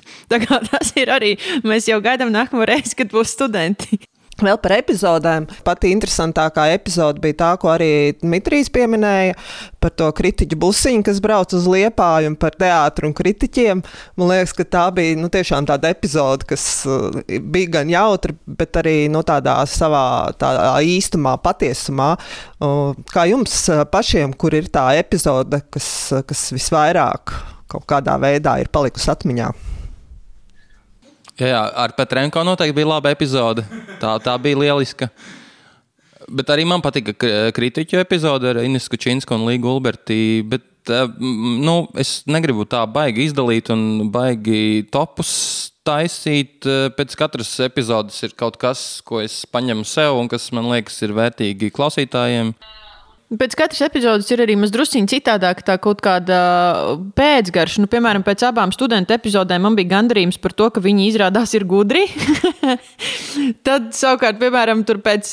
Tas ir arī. Mēs jau gaidām nākamo reizi, kad būs studenti. Vēl par epizodēm. Pati interesantākā epizode bija tā, ko arī Dmitrijs pieminēja par to kritiķu busiņu, kas brauc uz liepāju un par teātru un kritiķiem. Man liekas, ka tā bija nu, tiešām tāda epizode, kas uh, bija gan jautra, bet arī nu, tādā savā tādā īstumā, patiesumā. Kā jums uh, pašiem, kur ir tā epizode, kas, kas visvairāk kaut kādā veidā ir palikusi atmiņā? Jā, jā, ar Petrenko noteikti bija laba epizode. Tā, tā bija lieliska. Bet arī man patika kritiķu epizode ar Ines Kučinsku un Līgu Ulberti. Bet uh, nu, es negribu tā baigi izdalīt un baigi topus taisīt. Uh, pēc katras epizodes ir kaut kas, ko es paņemu sev un kas man liekas ir vērtīgi klausītājiem. Pēc katras epizodes ir arī mazliet citādāk, tā kaut kāda pēcgarša. Nu, piemēram, pēc abām studentu epizodēm man bija gandarījums par to, ka viņi izrādās ir gudri. Tad, savukārt, piemēram, pēc,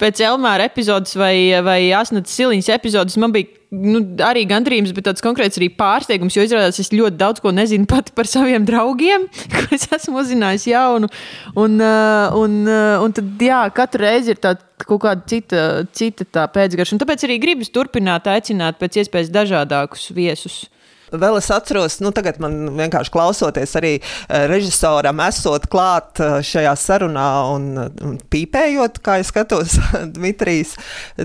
pēc Elmāra epizodes vai, vai Asnētas Siliņas epizodes man bija nu, arī gandrīz, bet tāds konkrēts arī pārsteigums, jo izrādās, es ļoti daudz ko nezinu pat par saviem draugiem, ko es esmu uzzinājis jaunu. Un, uh, un, uh, un tad, jā, katru reizi ir tāda kaut kāda cita, cita pēcgarša. Un tāpēc arī gribas turpināt aicināt pēc iespējas dažādākus viesus. Vēl es atceros, nu, tagad man vienkārši klausoties, arī eh, režisoram, esot klāt eh, šajā sarunā un, pīpējot, kā es skatos, Dmitrijs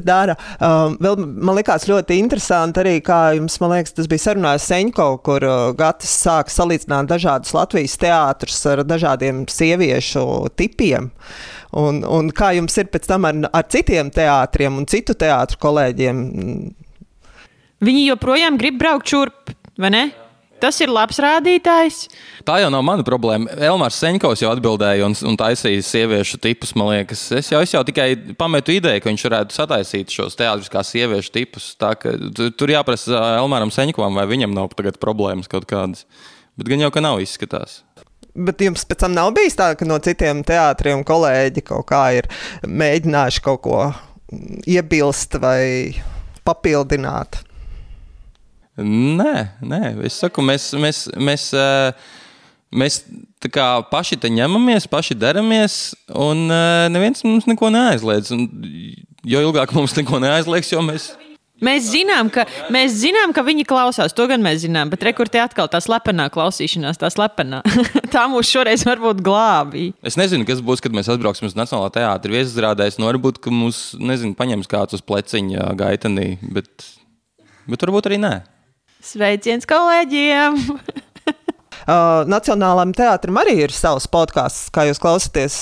dara. Um, vēl man likās ļoti interesanti arī, kā jums, man liekas, tas bija sarunājis Seņko, kur uh, Gatis sāk salīdzināt dažādus Latvijas teātrus ar dažādiem sieviešu tipiem. Un, un kā jums ir pēc tam ar, ar citiem teātriem un citu teātru kolēģiem? Viņi joprojām grib braukt šurp vai ne? Tas ir labs rādītājs. Tā jau nav mana problēma. Elmārs Seņkovs jau atbildēja un, un taisīja sieviešu tipus. Es jau, es jau tikai pametu ideju, ka viņš varētu sataisīt šos teātriskās sieviešu tipus. Tā, ka, tur jāprasa Elmāram Seņkovam, vai viņam nav problēmas kaut kādas. Bet gan jau, ka nav izskatās. Bet jums pēc tam nav bijis tā, ka no citiem teātriem kolēģi kaut kā ir mēģinājuši kaut ko iebilst vai papildināt? Nē, nē, es saku, mēs, mēs, mēs, mēs kā, paši te ņemamies, paši daramies, un neviens mums neko neaizliedz. Un, jo ilgāk mums neko neaizliegs, jo mēs. Mēs zinām, ka, mēs zinām, ka viņi klausās. To gan mēs zinām. Bet rekurbi atkal tā slepenā klausīšanās, tā slepenā. tā mūs šoreiz varbūt glābī. Es nezinu, kas būs, kad mēs atbrauksim uz Nacionālā teātra viesizrādēs. Nu, varbūt, ka mūs, nezinu, paņems kāds uz pleciņa gaitenī, bet, bet varbūt arī nē. Sveiciens kolēģiem! Uh, Nacionālajam teātrim arī ir savs podkāsts, kā jūs klausāties,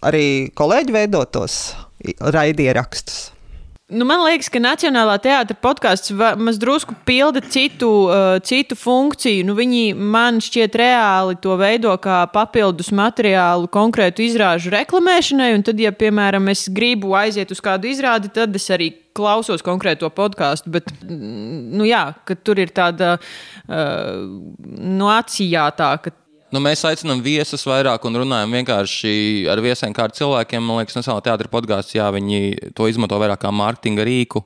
arī kolēģi veidotos raidierakstus. Nu, man liekas, ka Nacionālā teātris podkāsts drusku pilda citu, uh, citu funkciju. Nu, viņi man šķiet reāli to veido kā papildus materiālu konkrētu izrāžu reklamēšanai. Un tad, ja, piemēram, es gribu aiziet uz kādu izrādi, tad es arī klausos konkrēto podkāstu. Bet, nu, jā, tur ir tāda uh, no acijātāka Nu, mēs aicinām viesus vairāk un runājam vienkārši ar viesiem kā ar cilvēkiem. Man liekas, Nacionālā teātris podkāsts, jā, viņi to izmanto vairāk kā mārketinga rīku.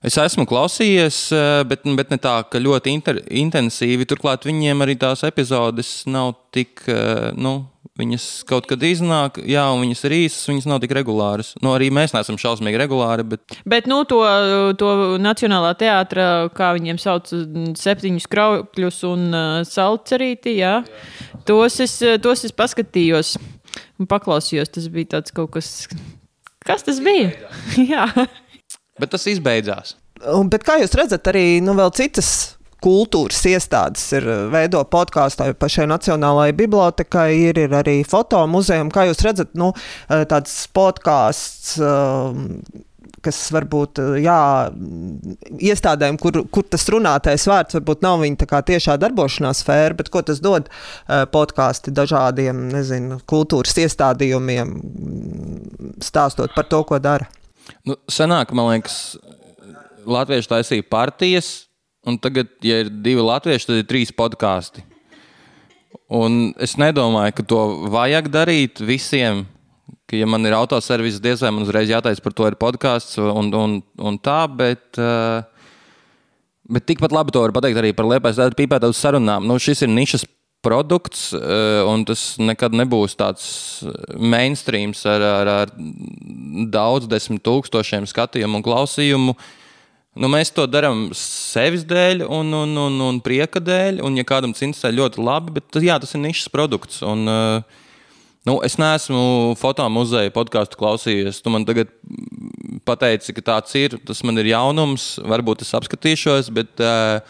Es esmu klausījies, eh, bet, bet ne tā, ka ļoti inter, intensīvi. Turklāt viņiem arī tās epizodes nav tik, eh, nu, Viņas kaut kad iznāk, jā, un viņas ir īsas, viņas nav tik regulāras. Nu, arī mēs neesam šausmīgi regulāri. Bet, bet nu, to, to Nacionālā teātra, kā viņiem sauc, septiņus kraukļus un uh, salcerīti, jā, jā. Tos, es, tos es paskatījos un paklausījos. Tas bija tāds kaut kas, kas tas bija? jā. Bet tas izbeidzās. Un, bet kā jūs redzat, arī nu, vēl citas kultūras iestādes ir eh, veido podkāstu pašai Nacionālajai bibliotekai, ir, ir arī fotomuzejam. Kā jūs redzat, nu, eh, tāds podkāsts. Eh, kas varbūt jā, iestādēm, kur, kur tas runātais vārds varbūt nav viņa tiešā darbošanās sfēra, bet ko tas dod podkāsti dažādiem nezinu, kultūras iestādījumiem, stāstot par to, ko dara. Nu, senāk, man liekas, Latvieši taisīja partijas, Un tagad, ja ir divi latvieši, tad ir trīs podkāsti. Un es nedomāju, ka to vajag darīt visiem. Ka, ja man ir autoservis, diez vai man uzreiz jātaisa par to ir podkāsts un, un, un tā, bet, uh, bet tikpat labi to var pateikt arī par Liepais pīpētāju sarunām. Nu, šis ir nišas produkts, uh, un tas nekad nebūs tāds mainstreams ar, ar, ar daudz desmit tūkstošiem skatījumu un klausījumu. Uh, Nu, mēs to darām sevis dēļ un, un, un, un prieka dēļ. Un, ja kādam tas interesē, ļoti labi, bet jā, tas ir nišas produkts. Un, uh, nu, es neesmu fotomuzeja podkāstu klausījies. Tu man tagad pateici, ka tāds ir. Tas man ir jaunums, varbūt es apskatīšos, bet uh,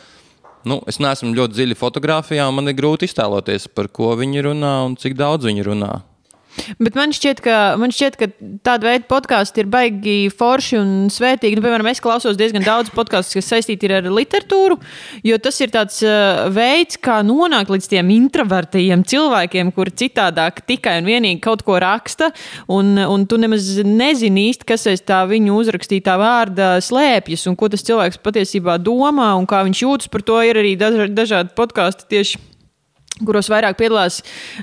nu, es neesmu ļoti dziļi fotografijā. Man ir grūti iztēloties, par ko viņi runā un cik daudz viņi runā. Bet man šķiet, ka, man šķiet, ka tāda veida podkāsti ir baigi forši un svētīgi. Nu, piemēram, es klausos diezgan daudz podkāstu, kas saistīti ar literatūru, jo tas ir tāds uh, veids, kā nonākt līdz tiem introvertajiem cilvēkiem, kuri citādāk tikai un vienīgi kaut ko raksta, un, un tu nemaz nezini īsti, kas aiz tā viņu uzrakstītā vārda slēpjas un ko tas cilvēks patiesībā domā un kā viņš jūtas par to. Ir arī dažādi podkāsti tieši kuros vairāk piedalās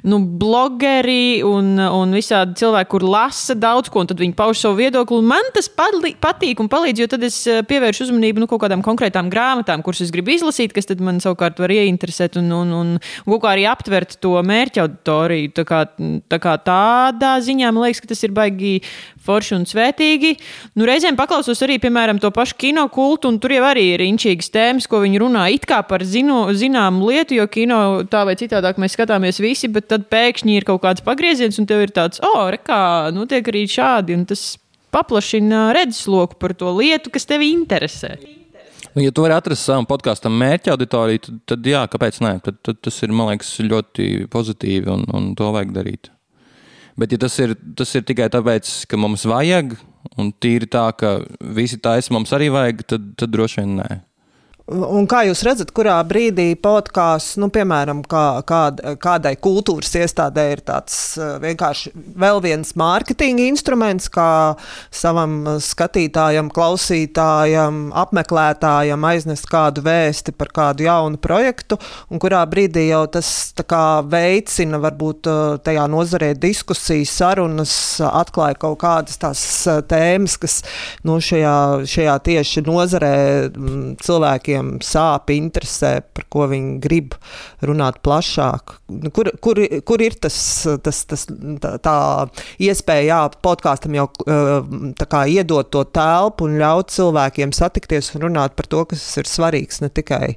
nu, blogeri un, un visādi cilvēki, kur lasa daudz ko, un tad viņi pauž savu viedokli. Man tas patīk un palīdz, jo tad es eh, pievēršu uzmanību nu, kaut kādām konkrētām grāmatām, kuras es gribu izlasīt, kas man savukārt var ieinteresēt un, un, un, un arī aptvert to mērķa auditoriju. Tā kā, tā kā tādā ziņā man liekas, ka tas ir baigi forši un svētīgi. Nu, reizēm paklausos arī, piemēram, to pašu kino kultu, un tur jau arī ir inčīgas tēmas, ko viņi runā it kā par zino, zināmu lietu, jo kino tā vai citādāk mēs skatāmies visi, bet tad pēkšņi ir kaut kāds pagrieziens, un tev ir tāds, o, oh, rekā, notiek arī šādi, un tas paplašina redzesloku par to lietu, kas tevi interesē. Nu, ja tu vari atrast savam podkāstam mērķa auditoriju, tad, tad jā, kāpēc nē? Tad, tad tas ir, man liekas, ļoti pozitīvi un, un to vajag darīt. Bet, ja tas ir, tas ir tikai tāpēc, ka mums vajag, un tīri tā, ka visi taisa mums arī vajag, tad, tad droši vien nē. Un kā jūs redzat, kurā brīdī podkāsts, nu, piemēram, kā, kād, kādai kultūras iestādē ir tāds eh, vienkārši vēl viens mārketinga instruments, kā savam skatītājam, klausītājam, apmeklētājam aiznest kādu vēsti par kādu jaunu projektu, un kurā brīdī jau tas kā, veicina varbūt eh, tajā nozarē diskusijas, sarunas, atklāja kaut kādas tās eh, tēmas, kas nu, šajā, šajā tieši nozarē mm, cilvēkiem cilvēkiem sāp, interesē, par ko viņi grib runāt plašāk. Nu, kur, kur, kur ir tas, tas, tas tā, tā iespēja, jā, podkāstam jau kā, iedot to telpu un ļaut cilvēkiem satikties un runāt par to, kas ir svarīgs, ne tikai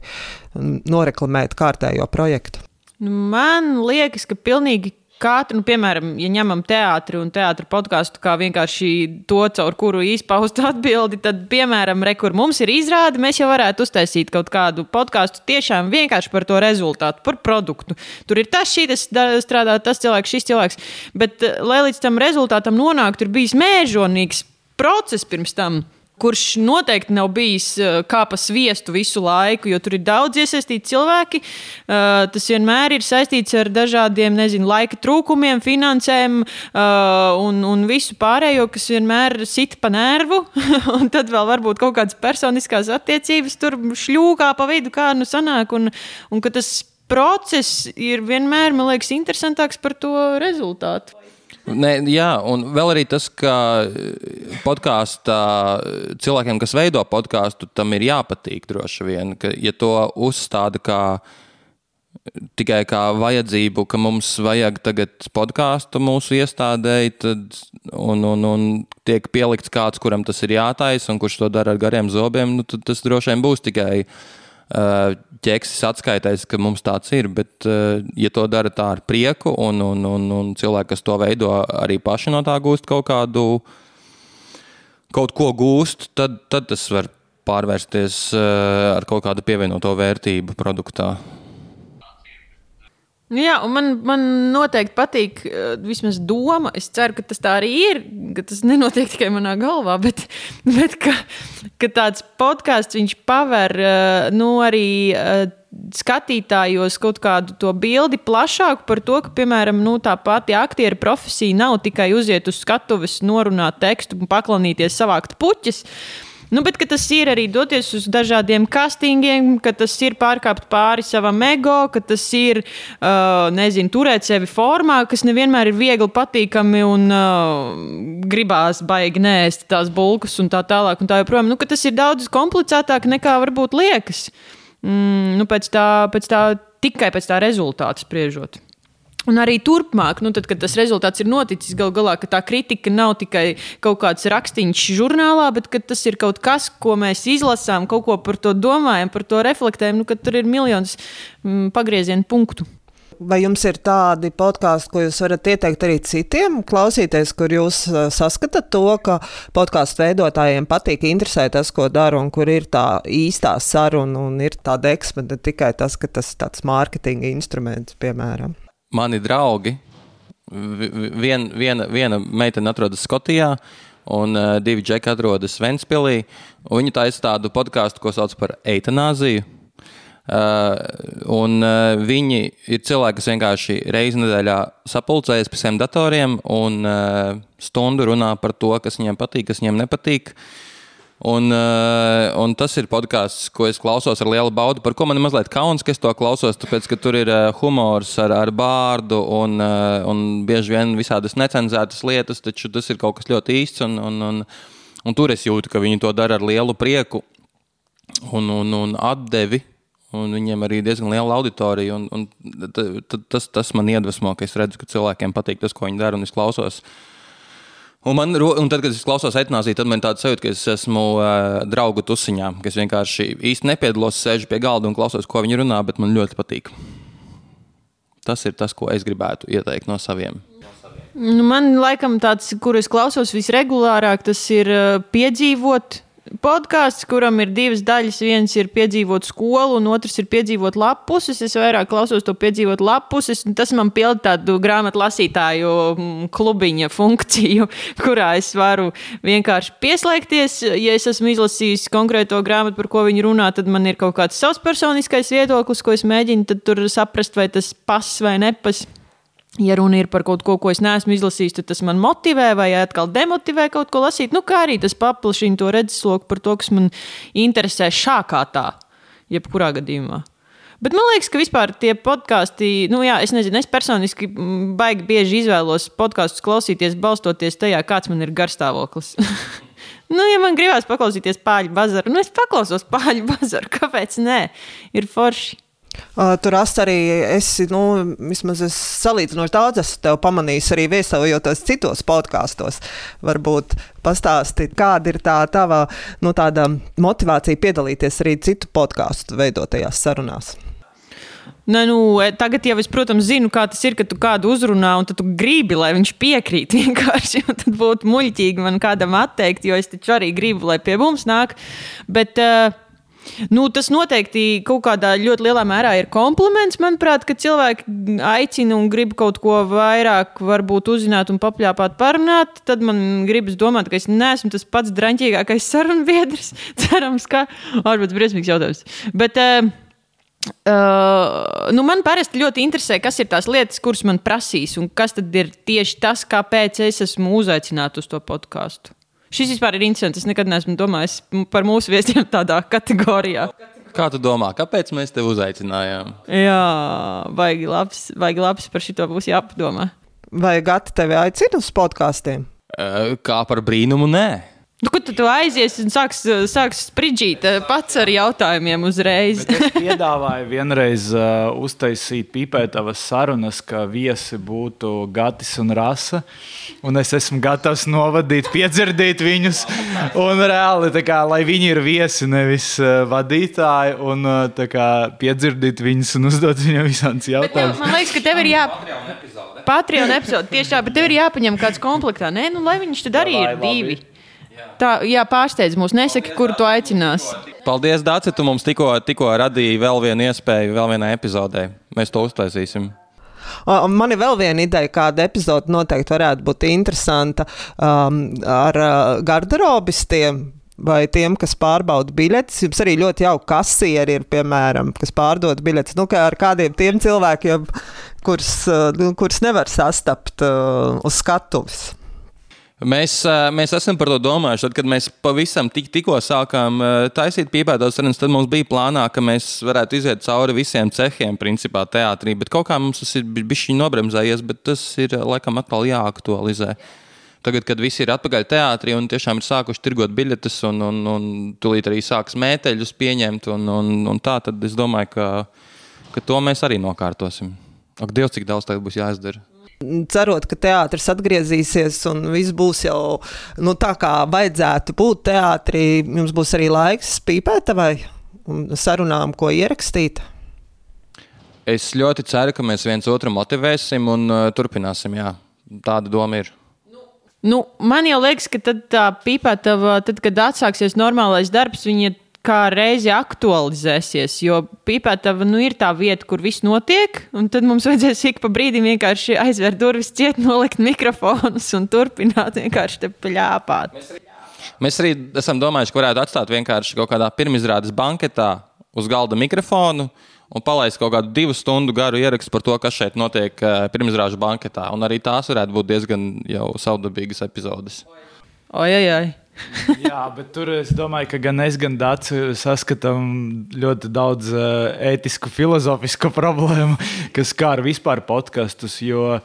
noreklamēt kārtējo projektu? Nu, man liekas, ka pilnīgi Katru, nu, piemēram, ja ņemam teātri un teātris podkāstu kā vienkārši to, caur kuru izpaust atbildi, tad, piemēram, re, kur mums ir izrāde, mēs jau varētu uztaisīt kaut kādu podkāstu tiešām vienkārši par to rezultātu, par produktu. Tur ir tas, šī tas strādā, tas cilvēks, šis cilvēks. Bet, eh, lai līdz tam rezultātam nonāktu, ir bijis mēžonīgs process pirms tam kurš noteikti nav bijis eh, kā pa sviestu visu laiku, jo tur ir daudz iesaistīti cilvēki. Eh, tas vienmēr ir saistīts ar dažādiem, nezinu, laika trūkumiem, finansēm eh, un, un visu pārējo, kas vienmēr sit pa nervu. un tad vēl varbūt kaut kādas personiskās attiecības tur šļūkā pa vidu, kā nu sanāk. Un, un tas process ir vienmēr, man liekas, interesantāks par to rezultātu. Nē, jā, un vēl arī tas, ka podkāstā cilvēkiem, kas veido podkāstu, tam ir jāpatīk droši vien. Ka, ja to uzstāda kā tikai kā vajadzību, ka mums vajag tagad podkāstu mūsu iestādēji, tad un, un, un tiek pielikts kāds, kuram tas ir jātaisa, un kurš to dara ar gariem zobiem, nu, tad tas droši vien būs tikai ķeksis atskaitēs, ka mums tāds ir, bet, eh, ja to dara tā ar prieku, un, un, un, un cilvēki, kas to veido, arī paši no tā gūst kaut kādu, kaut ko gūst, tad, tad tas var pārvērsties eh, ar kaut kādu pievienoto vērtību produktā. Nu jā, un man, man noteikti patīk uh, vismaz doma. Es ceru, ka tas tā arī ir. Ka tas nenotiek tikai manā galvā, bet, bet ka, ka tāds podkāsts paver uh, nu, arī. Uh, skatītājos kaut kādu to bildi plašāku par to, ka, piemēram, nu, tā pati aktieru profesija nav tikai uziet uz skatuves, norunāt tekstu un paklanīties, savākt puķis. Uh, Nu, bet tas ir arī doties uz dažādiem castingiem, ka tas ir pārkāpt pāri savam ego, ka tas ir, uh, nezinu, turēt sevi formā, kas nevienmēr ir viegli patīkami un uh, gribās baigi nēst tās bulkas un tā tālāk. Un tā joprojām, nu, tas ir daudz komplicētāk nekā varbūt liekas. Mm, nu, pēc tā, pēc tā, tikai pēc tā rezultāta spriežot. Un arī turpmāk, nu, tad, kad tas rezultāts ir noticis, gal galā, tā kritika nav tikai kaut kāds rakstīns žurnālā, bet tas ir kaut kas, ko mēs izlasām, kaut ko par to domājam, par to reflektējam, nu, ka tur ir miljonus mm, pagriezienu punktu. Vai jums ir tādi podkāsti, ko jūs varat ieteikt arī citiem klausīties, kur jūs saskatāt to, ka podkāstu veidotājiem patīk, interesē tas, ko dara, un kur ir tā īstā saruna un ir tāda eksperta, ne tikai tas, ka tas ir tāds mārketinga instruments, piemēram? Mani draugi Vi- vi- Vien, viena, viena meitene atrodas Skotijā, un uh, divi džeki atrodas Ventspīlī. Viņi taisa tādu podkāstu, ko sauc par eitanāziju. Uh, un uh, viņi ir cilvēki, kas vienkārši reizi nedēļā sapulcējas pie saviem datoriem un uh, stundu runā par to, kas viņiem patīk, kas viņiem nepatīk. Un, uh, un tas ir podkāsts, ko es klausos ar lielu baudu, par ko man ir mazliet kauns, ka es to klausos. Tāpēc, ka tur ir uh, humors ar, ar bārdu un, uh, un bieži vien visādas necenzētas lietas, taču tas ir kaut kas ļoti īsts. Un, un, un, un tur es jūtu, ka viņi to dara ar lielu prieku un, un, un atdevi. Un viņiem arī diezgan liela auditorija. Un, un t- t- tas, tas man iedvesmo, ka es redzu, ka cilvēkiem patīk tas, ko viņi dara, un es klausos. Un, man, un tad, kad es klausos etnāziju, tad man tāds sajūta, ka es esmu uh, draugu tusiņā, ka es vienkārši īsti nepiedalos, sēžu pie galda un klausos, ko viņi runā, bet man ļoti patīk. Tas ir tas, ko es gribētu ieteikt no saviem. Nu, man laikam tāds, kur es klausos visregulārāk, tas ir uh, piedzīvot. Podkāsts, kuram ir divas daļas. Viens ir piedzīvot skolu, un otrs ir piedzīvot lapuses. Es vairāk klausos to piedzīvot lapuses, un tas man pild tādu grāmatu lasītāju mm, klubiņa funkciju, kurā es varu vienkārši pieslēgties. Ja es esmu izlasījis konkrēto grāmatu, par ko viņi runā, tad man ir kaut kāds savs personiskais viedoklis, ko es mēģinu tur saprast, vai tas pas vai nepas. Ja runa ir par kaut ko, ko es neesmu izlasījis, tad tas man motivē vai atkal demotivē kaut ko lasīt. Nu, kā arī tas paplašina to redzesloku par to, kas man interesē šākā tā, jebkurā gadījumā. Bet man liekas, ka vispār tie podkāsti, nu, jā, es nezinu, es personiski baigi bieži izvēlos podkāstus klausīties, balstoties tajā, kāds man ir garstāvoklis. nu, ja man gribās paklausīties pāļu bazaru, nu, es paklausos pāļu bazaru. Kāpēc nē? Ir forši. Uh, Tur arī esi, nu, vismaz es salīdzinoši daudz esmu tev pamanījis arī viesojoties citos podkāstos. Varbūt pastāstīt, kāda ir tā tava nu, motivācija piedalīties arī citu podkāstu veidotajās sarunās. Nē, nu, e, tagad jau es, protams, zinu, kā tas ir, kad tu kādu uzrunā, un tu gribi, lai viņš piekrīt. Vienkārši tad būtu muļķīgi man kādam atteikt, jo es taču arī gribu, lai pie mums nāk. Bet, uh, Nu, tas noteikti kaut kādā ļoti lielā mērā ir kompliments. Manuprāt, ka cilvēki aicina un grib kaut ko vairāk, varbūt uzzināt un papļāpāt, parunāt. Tad man gribas domāt, ka es neesmu tas pats drāmīgākais sarunbiedrs. Cerams, ka ārpus briesmīgs jautājums. Bet, uh, Uh, nu man parasti ļoti interesē, kas ir tās lietas, kuras man prasīs, un kas tad ir tieši tas, kāpēc es esmu uzaicināts uz to podkāstu. Šis vispār ir interesants. Es nekad neesmu domājis par mūsu viesiem tādā kategorijā. Kā tu domā, kāpēc mēs tevi uzaicinājām? Jā, baigi labs, baigi labs par šito būs jāpadomā. Vai Gati tevi aicina uz podkāstiem? Kā par brīnumu, nē. Nu, kad tu, tu aizies un sāks, sāks spridzīt eh, pats ar jautājumiem uzreiz? Bet es piedāvāju vienreiz uh, uztaisīt pipētavas sarunas, ka viesi būtu Gatis un Rasa. Un es esmu gatavs novadīt, piedzirdīt viņus. Un reāli, kā, lai viņi ir viesi, nevis uh, vadītāji, un uh, kā, piedzirdīt viņus un uzdot viņiem visādus Bet, jautājumus. man liekas, ka tev ir jā. Patreon epizode tieši tā, bet tev ir jāpaņem kāds komplektā. Nē, nu, lai viņš tad arī ir labi. Tā, jā, pārsteidz mūs. Nesaki, kur tu aicinās. Paldies, Dārcis, tu mums tikko, tikko radīji vēl vienu iespēju, vēl vienai epizodē. Mēs to uztaisīsim. Man ir vēl viena ideja, kāda epizode noteikti varētu būt interesanta um, ar uh, garderobistiem. Vai tiem, kas pārbauda biļetes, jums arī ļoti jauki kasieri ir, piemēram, kas pārdod biļetes. Nu, kā ar kādiem tiem cilvēkiem, kurus, uh, nu, kurus nevar sastapt uh, uz skatuves. Mēs, mēs esam par to domājuši. Tad, kad mēs pavisam tik, tikko sākām taisīt pīpētos sarunas, tad mums bija plānā, ka mēs varētu iziet cauri visiem cehiem, principā, teātrī. Bet kaut kā mums tas ir bijis nobremzējies, bet tas ir laikam atkal jāaktualizē. Tagad, kad visi ir atpakaļ teātrī un tiešām ir sākuši tirgot biļetes, un, un, un tūlīt arī sāks mēteļus pieņemt, un, un, un tā, tad es domāju, ka, ka to mēs arī nokārtosim. Ak, Dievs, cik daudz tagad būs jāizdara. Cerot, ka teātris atgriezīsies un viss būs jau nu, tā, kā vajadzētu būt teātrī, jums būs arī laiks pīpētavai un sarunām, ko ierakstīt. Es ļoti ceru, ka mēs viens otru motivēsim un uh, turpināsim. Jā. Tāda doma ir. Nu, man jau liekas, ka tad tā pīpētava, tad, kad atsāksies normālais darbs, viņa kā reizi aktualizēsies. Jo pīpētava nu, ir tā vieta, kur viss notiek, un tad mums vajadzēs ik pa brīdim vienkārši aizvērt durvis, ciet, nolikt mikrofonus un turpināt vienkārši te pļāpāt. Mēs arī esam domājuši, ka varētu atstāt vienkārši kaut kādā pirmizrādes banketā uz galda mikrofonu un palaist kaut kādu divu stundu garu ierakstu par to, kas šeit notiek eh, pirmizrāžu banketā. Un arī tās varētu būt diezgan jau savdabīgas epizodes. Oi, oi, oi. Jā, bet tur es domāju, ka gan es, gan Dārts saskatām ļoti daudz uh, ētisku, filozofisku problēmu, kas skar vispār podkastus. Jo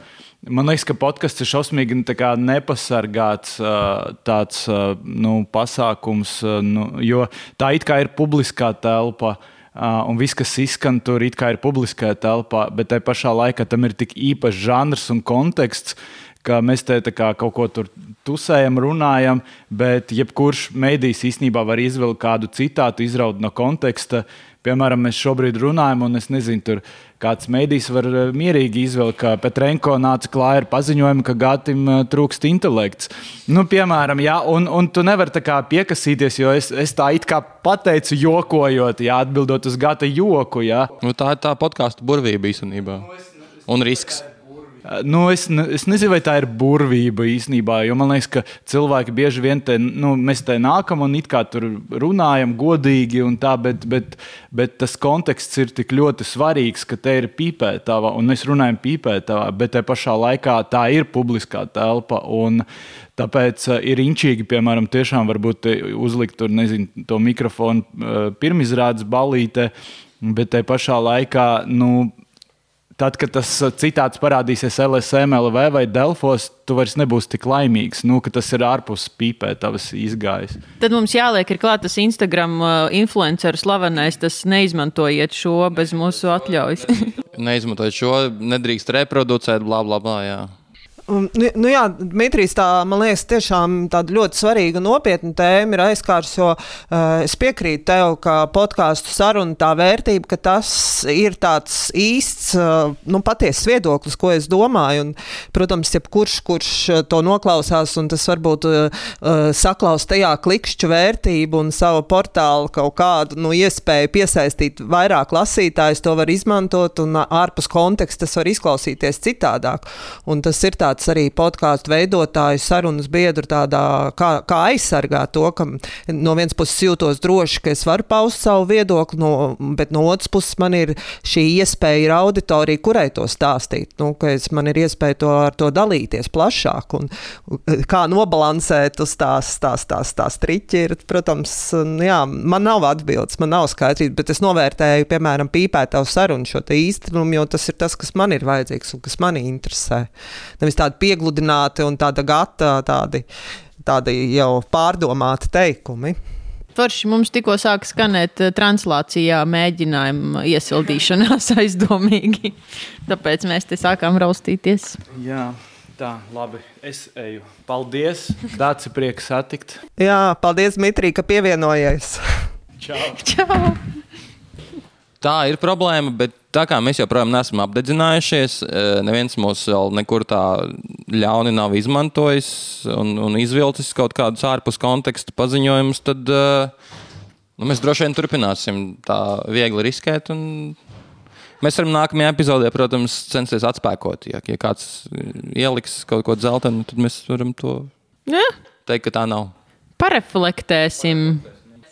man liekas, ka podkāsts ir šausmīgi nu, nepasargāts uh, tāds uh, nu, pasākums, uh, nu, jo tā it kā ir publiskā telpa. Uh, un viss, kas izskan tur, ir publiskajā telpā, bet tajā pašā laikā tam ir tik īpašs žanrs un konteksts, ka mēs te kaut ko tur tusējam, runājam, bet jebkurš mēdījis īstenībā var izvilkt kādu citātu, izraut no konteksta. Piemēram, mēs šobrīd runājam, un es nezinu, tur kāds mēdījis var eh, mierīgi izvilkt, ka Petrenko nāca klāja ar paziņojumu, ka Gatim eh, trūkst intelekts. Nu, piemēram, jā, un, un tu nevari tā kā piekasīties, jo es, es tā it kā pateicu, jokojot, jā, atbildot uz Gata joku. Jā. Nu, tā ir tā podkāstu burvība īstenībā. Un risks. Nu, es, ne, es nezinu, vai tā ir burvība īstenībā, jo man liekas, ka cilvēki bieži vien te, nu, mēs te nākam un it kā tur runājam godīgi, tā, bet, bet, bet tas konteksts ir tik ļoti svarīgs, ka te ir pīpētava un mēs runājam pīpētavā, bet te pašā laikā tā ir publiskā telpa. Tāpēc uh, ir inčīgi, piemēram, tiešām uzlikt tur, nezinu, to mikrofonu uh, pirmizrādes balīti, bet te pašā laikā, nu, Tad, kad tas uh, citāts parādīsies LSM, LV vai Delfos, tu vairs nebūsi tik laimīgs, nu, ka tas ir ārpus pīpē, tavs izgājis. Tad mums jāliek, ir klāts tas Instagram uh, influenceris slavenais, tas neizmantojiet šo bez mūsu atļaujas. neizmantojiet šo, nedrīkst reproducēt, bla, bla, bla. Jā. Nu, nu jā, Dmitrijs, tā man liekas, tiešām tāda ļoti svarīga un nopietna tēma ir aizskārs, jo uh, es piekrītu tev, ka podkāstu saruna tā vērtība, ka tas ir tāds īsts, uh, nu, patiesas viedoklis, ko es domāju. Un, protams, jebkurš, kurš to noklausās, un tas varbūt uh, saklaus tajā klikšķu vērtību un savu portālu kaut kādu nu, iespēju piesaistīt vairāk lasītājus, to var izmantot, un ārpus konteksta tas var izklausīties citādāk. Un tas ir tāds tāds arī podkāstu veidotāju sarunas biedru tādā, kā, kā aizsargāt to, ka no vienas puses jūtos droši, ka es varu paust savu viedokli, no, bet no otras puses man ir šī iespēja, ir auditorija, kurai to stāstīt, nu, es, man ir iespēja to ar to dalīties plašāk un kā nobalansēt uz tās, tās, tās, tās triķi ir, protams, jā, man nav atbildes, man nav skaidrības, bet es novērtēju, piemēram, pīpētavu sarunu šo īstenumu, jo tas ir tas, kas man ir vajadzīgs un kas mani interesē. Nevis tā tādi piegludināti un tāda gata, tādi, tādi jau pārdomāti teikumi. Forši mums tikko sāk skanēt eh, translācijā mēģinājuma iesildīšanās aizdomīgi. Tāpēc mēs te sākām raustīties. Jā. Tā, labi. Es eju. Paldies. Dārts, prieks satikt. Jā, paldies, Mitrī, ka pievienojies. Čau. Čau. Tā ir problēma, bet tā kā mēs joprojām neesam apdedzinājušies, e, neviens mūs vēl nekur tā ļauni nav izmantojis un, un izvilcis kaut kādus ārpus konteksta paziņojumus, tad e, nu, mēs droši vien turpināsim tā viegli riskēt. Mēs varam nākamajā epizodē, protams, censties atspēkot. Ja, ja kāds ieliks kaut ko dzeltenu, tad mēs varam to ja. teikt, ka tā nav. Pareflektēsim.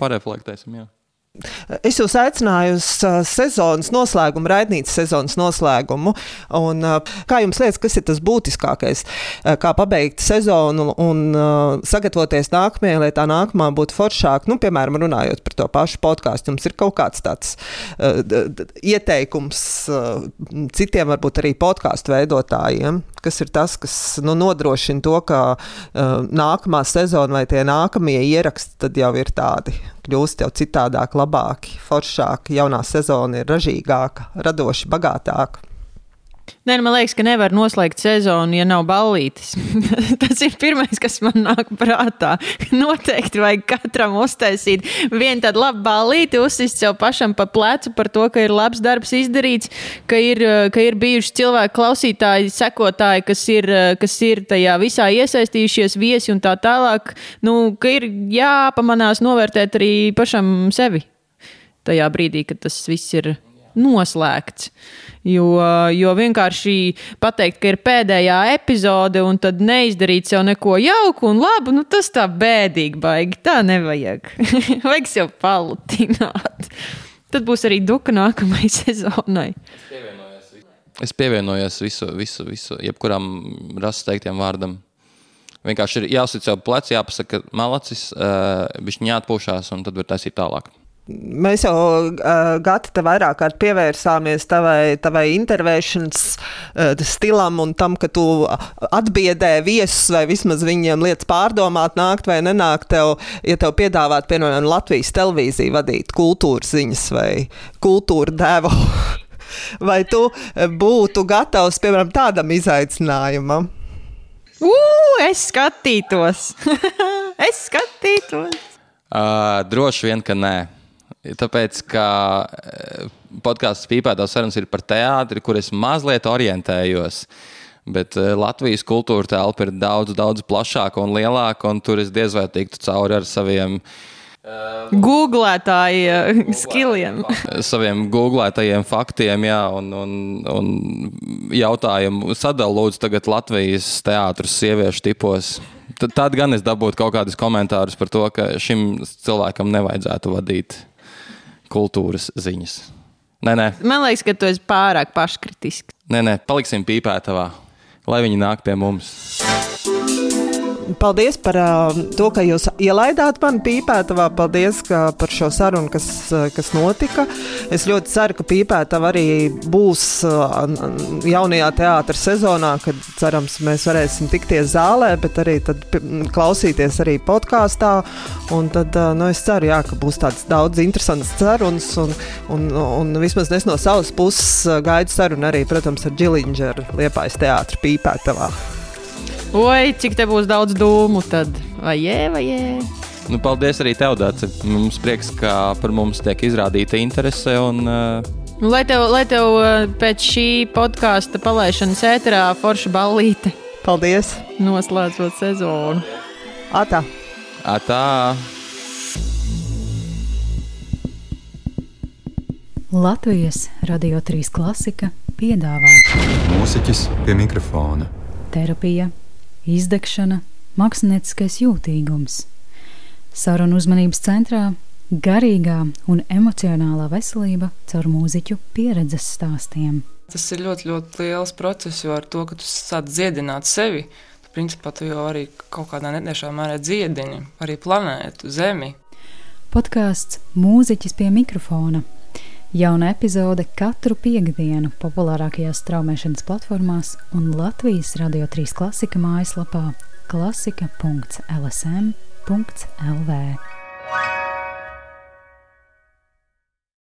Pareflektēsim, jā. Es jūs aicināju uz uh, sezonas noslēgumu, raidnīcas sezonas noslēgumu. Un, uh, kā jums liekas, kas ir tas būtiskākais? Uh, kā pabeigt sezonu un sagatavoties nākamajai, lai tā nākamā būtu foršāka? Nu, piemēram, runājot par to pašu podkāstu, jums ir kaut kāds tāds uh, ieteikums uh, citiem, varbūt arī podkāstu veidotājiem, kas ir tas, kas nu, nodrošina to, ka uh, nākamā sezona vai tie nākamie ieraksti jau ir tādi kļūst jau citādāk, labāki, foršāki. Jaunā sezona ir ražīgāka, radoši bagātāka. Nē, nu, man liekas, ka nevar noslēgt sezonu, ja nav ballītes. Tas ir pirmais, kas man nāk prātā. Noteikti vajag katram uztaisīt vienu tādu labu ballīti, uzsist sev pašam pa plecu par to, ka ir labs darbs izdarīts, ka ir, ka ir bijuši cilvēki, klausītāji, sekotāji, kas ir, kas ir tajā visā iesaistījušies, viesi un tā tālāk. Nu, ka ir jāpamanās novērtēt arī pašam sevi tajā brīdī, kad tas viss ir noslēgts. Jo, jo vienkārši pateikt, ka ir pēdējā epizode un tad neizdarīt sev neko jauku un labu, nu tas tā bēdīgi baigi. Tā nevajag. Vajag sev palutināt. Tad būs arī duka nākamajai sezonai. Es pievienojos visu, visu, visu jebkuram rases teiktiem vārdam. Vienkārši ir jāsaka, jau plecs, jāpasaka, malacis, uh, viņš jāatpūšās, un tad var taisīt tālāk. Mēs jau, uh, Gati, te vairāk kārt pievērsāmies tavai, tavai intervēšanas uh, stilam un tam, ka tu atbiedē viesus vai vismaz viņiem lietas pārdomāt, nākt vai nenākt. Tev, ja tev piedāvāt, piemēram, Latvijas televīziju vadīt kultūras ziņas vai kultūra devu, vai tu būtu gatavs, piemēram, tādam izaicinājumam? Ugh, es skatītos! es skatītos! Uh, droši vien, ka nē. Tāpēc, ka eh, podkāsts Pīpētās sarunas ir par teātri, kur es mazliet orientējos. Bet eh, Latvijas kultūra telpa ir daudz, daudz plašāka un lielāka, un tur es diez vai tiktu cauri ar saviem uh, googlētāju skilliem. saviem googlētajiem faktiem, jā, un, un, un jautājumu lūdzu tagad Latvijas teātris sieviešu tipos. Tad gan es dabūtu kaut kādus komentārus par to, ka šim cilvēkam nevajadzētu vadīt kultūras ziņas. Nē, nē. Man liekas, ka tu esi pārāk paškritisks. Nē, nē, paliksim pīpētavā, lai viņi nāk pie mums. Paldies par uh, to, ka jūs ielaidāt mani pīpētavā. Paldies par šo sarunu, kas, kas notika. Es ļoti ceru, ka pīpētava arī būs uh, jaunajā teātras sezonā, kad cerams mēs varēsim tikties zālē, bet arī klausīties arī podkāstā. Un tad uh, nu, es ceru, jā, ka būs tāds daudz interesants sarunas un, un, un vismaz es no savas puses gaidu sarunu arī, protams, ar Džilindžeru Liepājas teātra pīpētavā. Oi, cik te būs daudz dūmu, tad vai jē, vai jē. Nu, paldies arī tev, Dārts. Mums prieks, ka par mums tiek izrādīta interese. Un, uh... Lai tev, lai tev uh, pēc šī podkāsta palaišanas ēterā forša ballīte. Paldies! Noslēdzot sezonu. Atā! Atā! Latvijas Radio 3 klasika piedāvā mūziķis pie mikrofona. Terapija izdegšana, mākslinieckais jūtīgums. Sarunu uzmanības centrā - garīgā un emocionālā veselība caur mūziķu pieredzes stāstiem. Tas ir ļoti, ļoti liels process, jo ar to, ka tu sāc dziedināt sevi, tu, principā, tu jau arī kaut kādā netiešā mērā dziedini arī planētu, Zemi. Podkāsts Mūziķis pie mikrofona. Jauna epizode katru piekdienu populārākajās straumēšanas platformās un Latvijas Radio 3 klasika mājaslapā klasika.lsm.lv.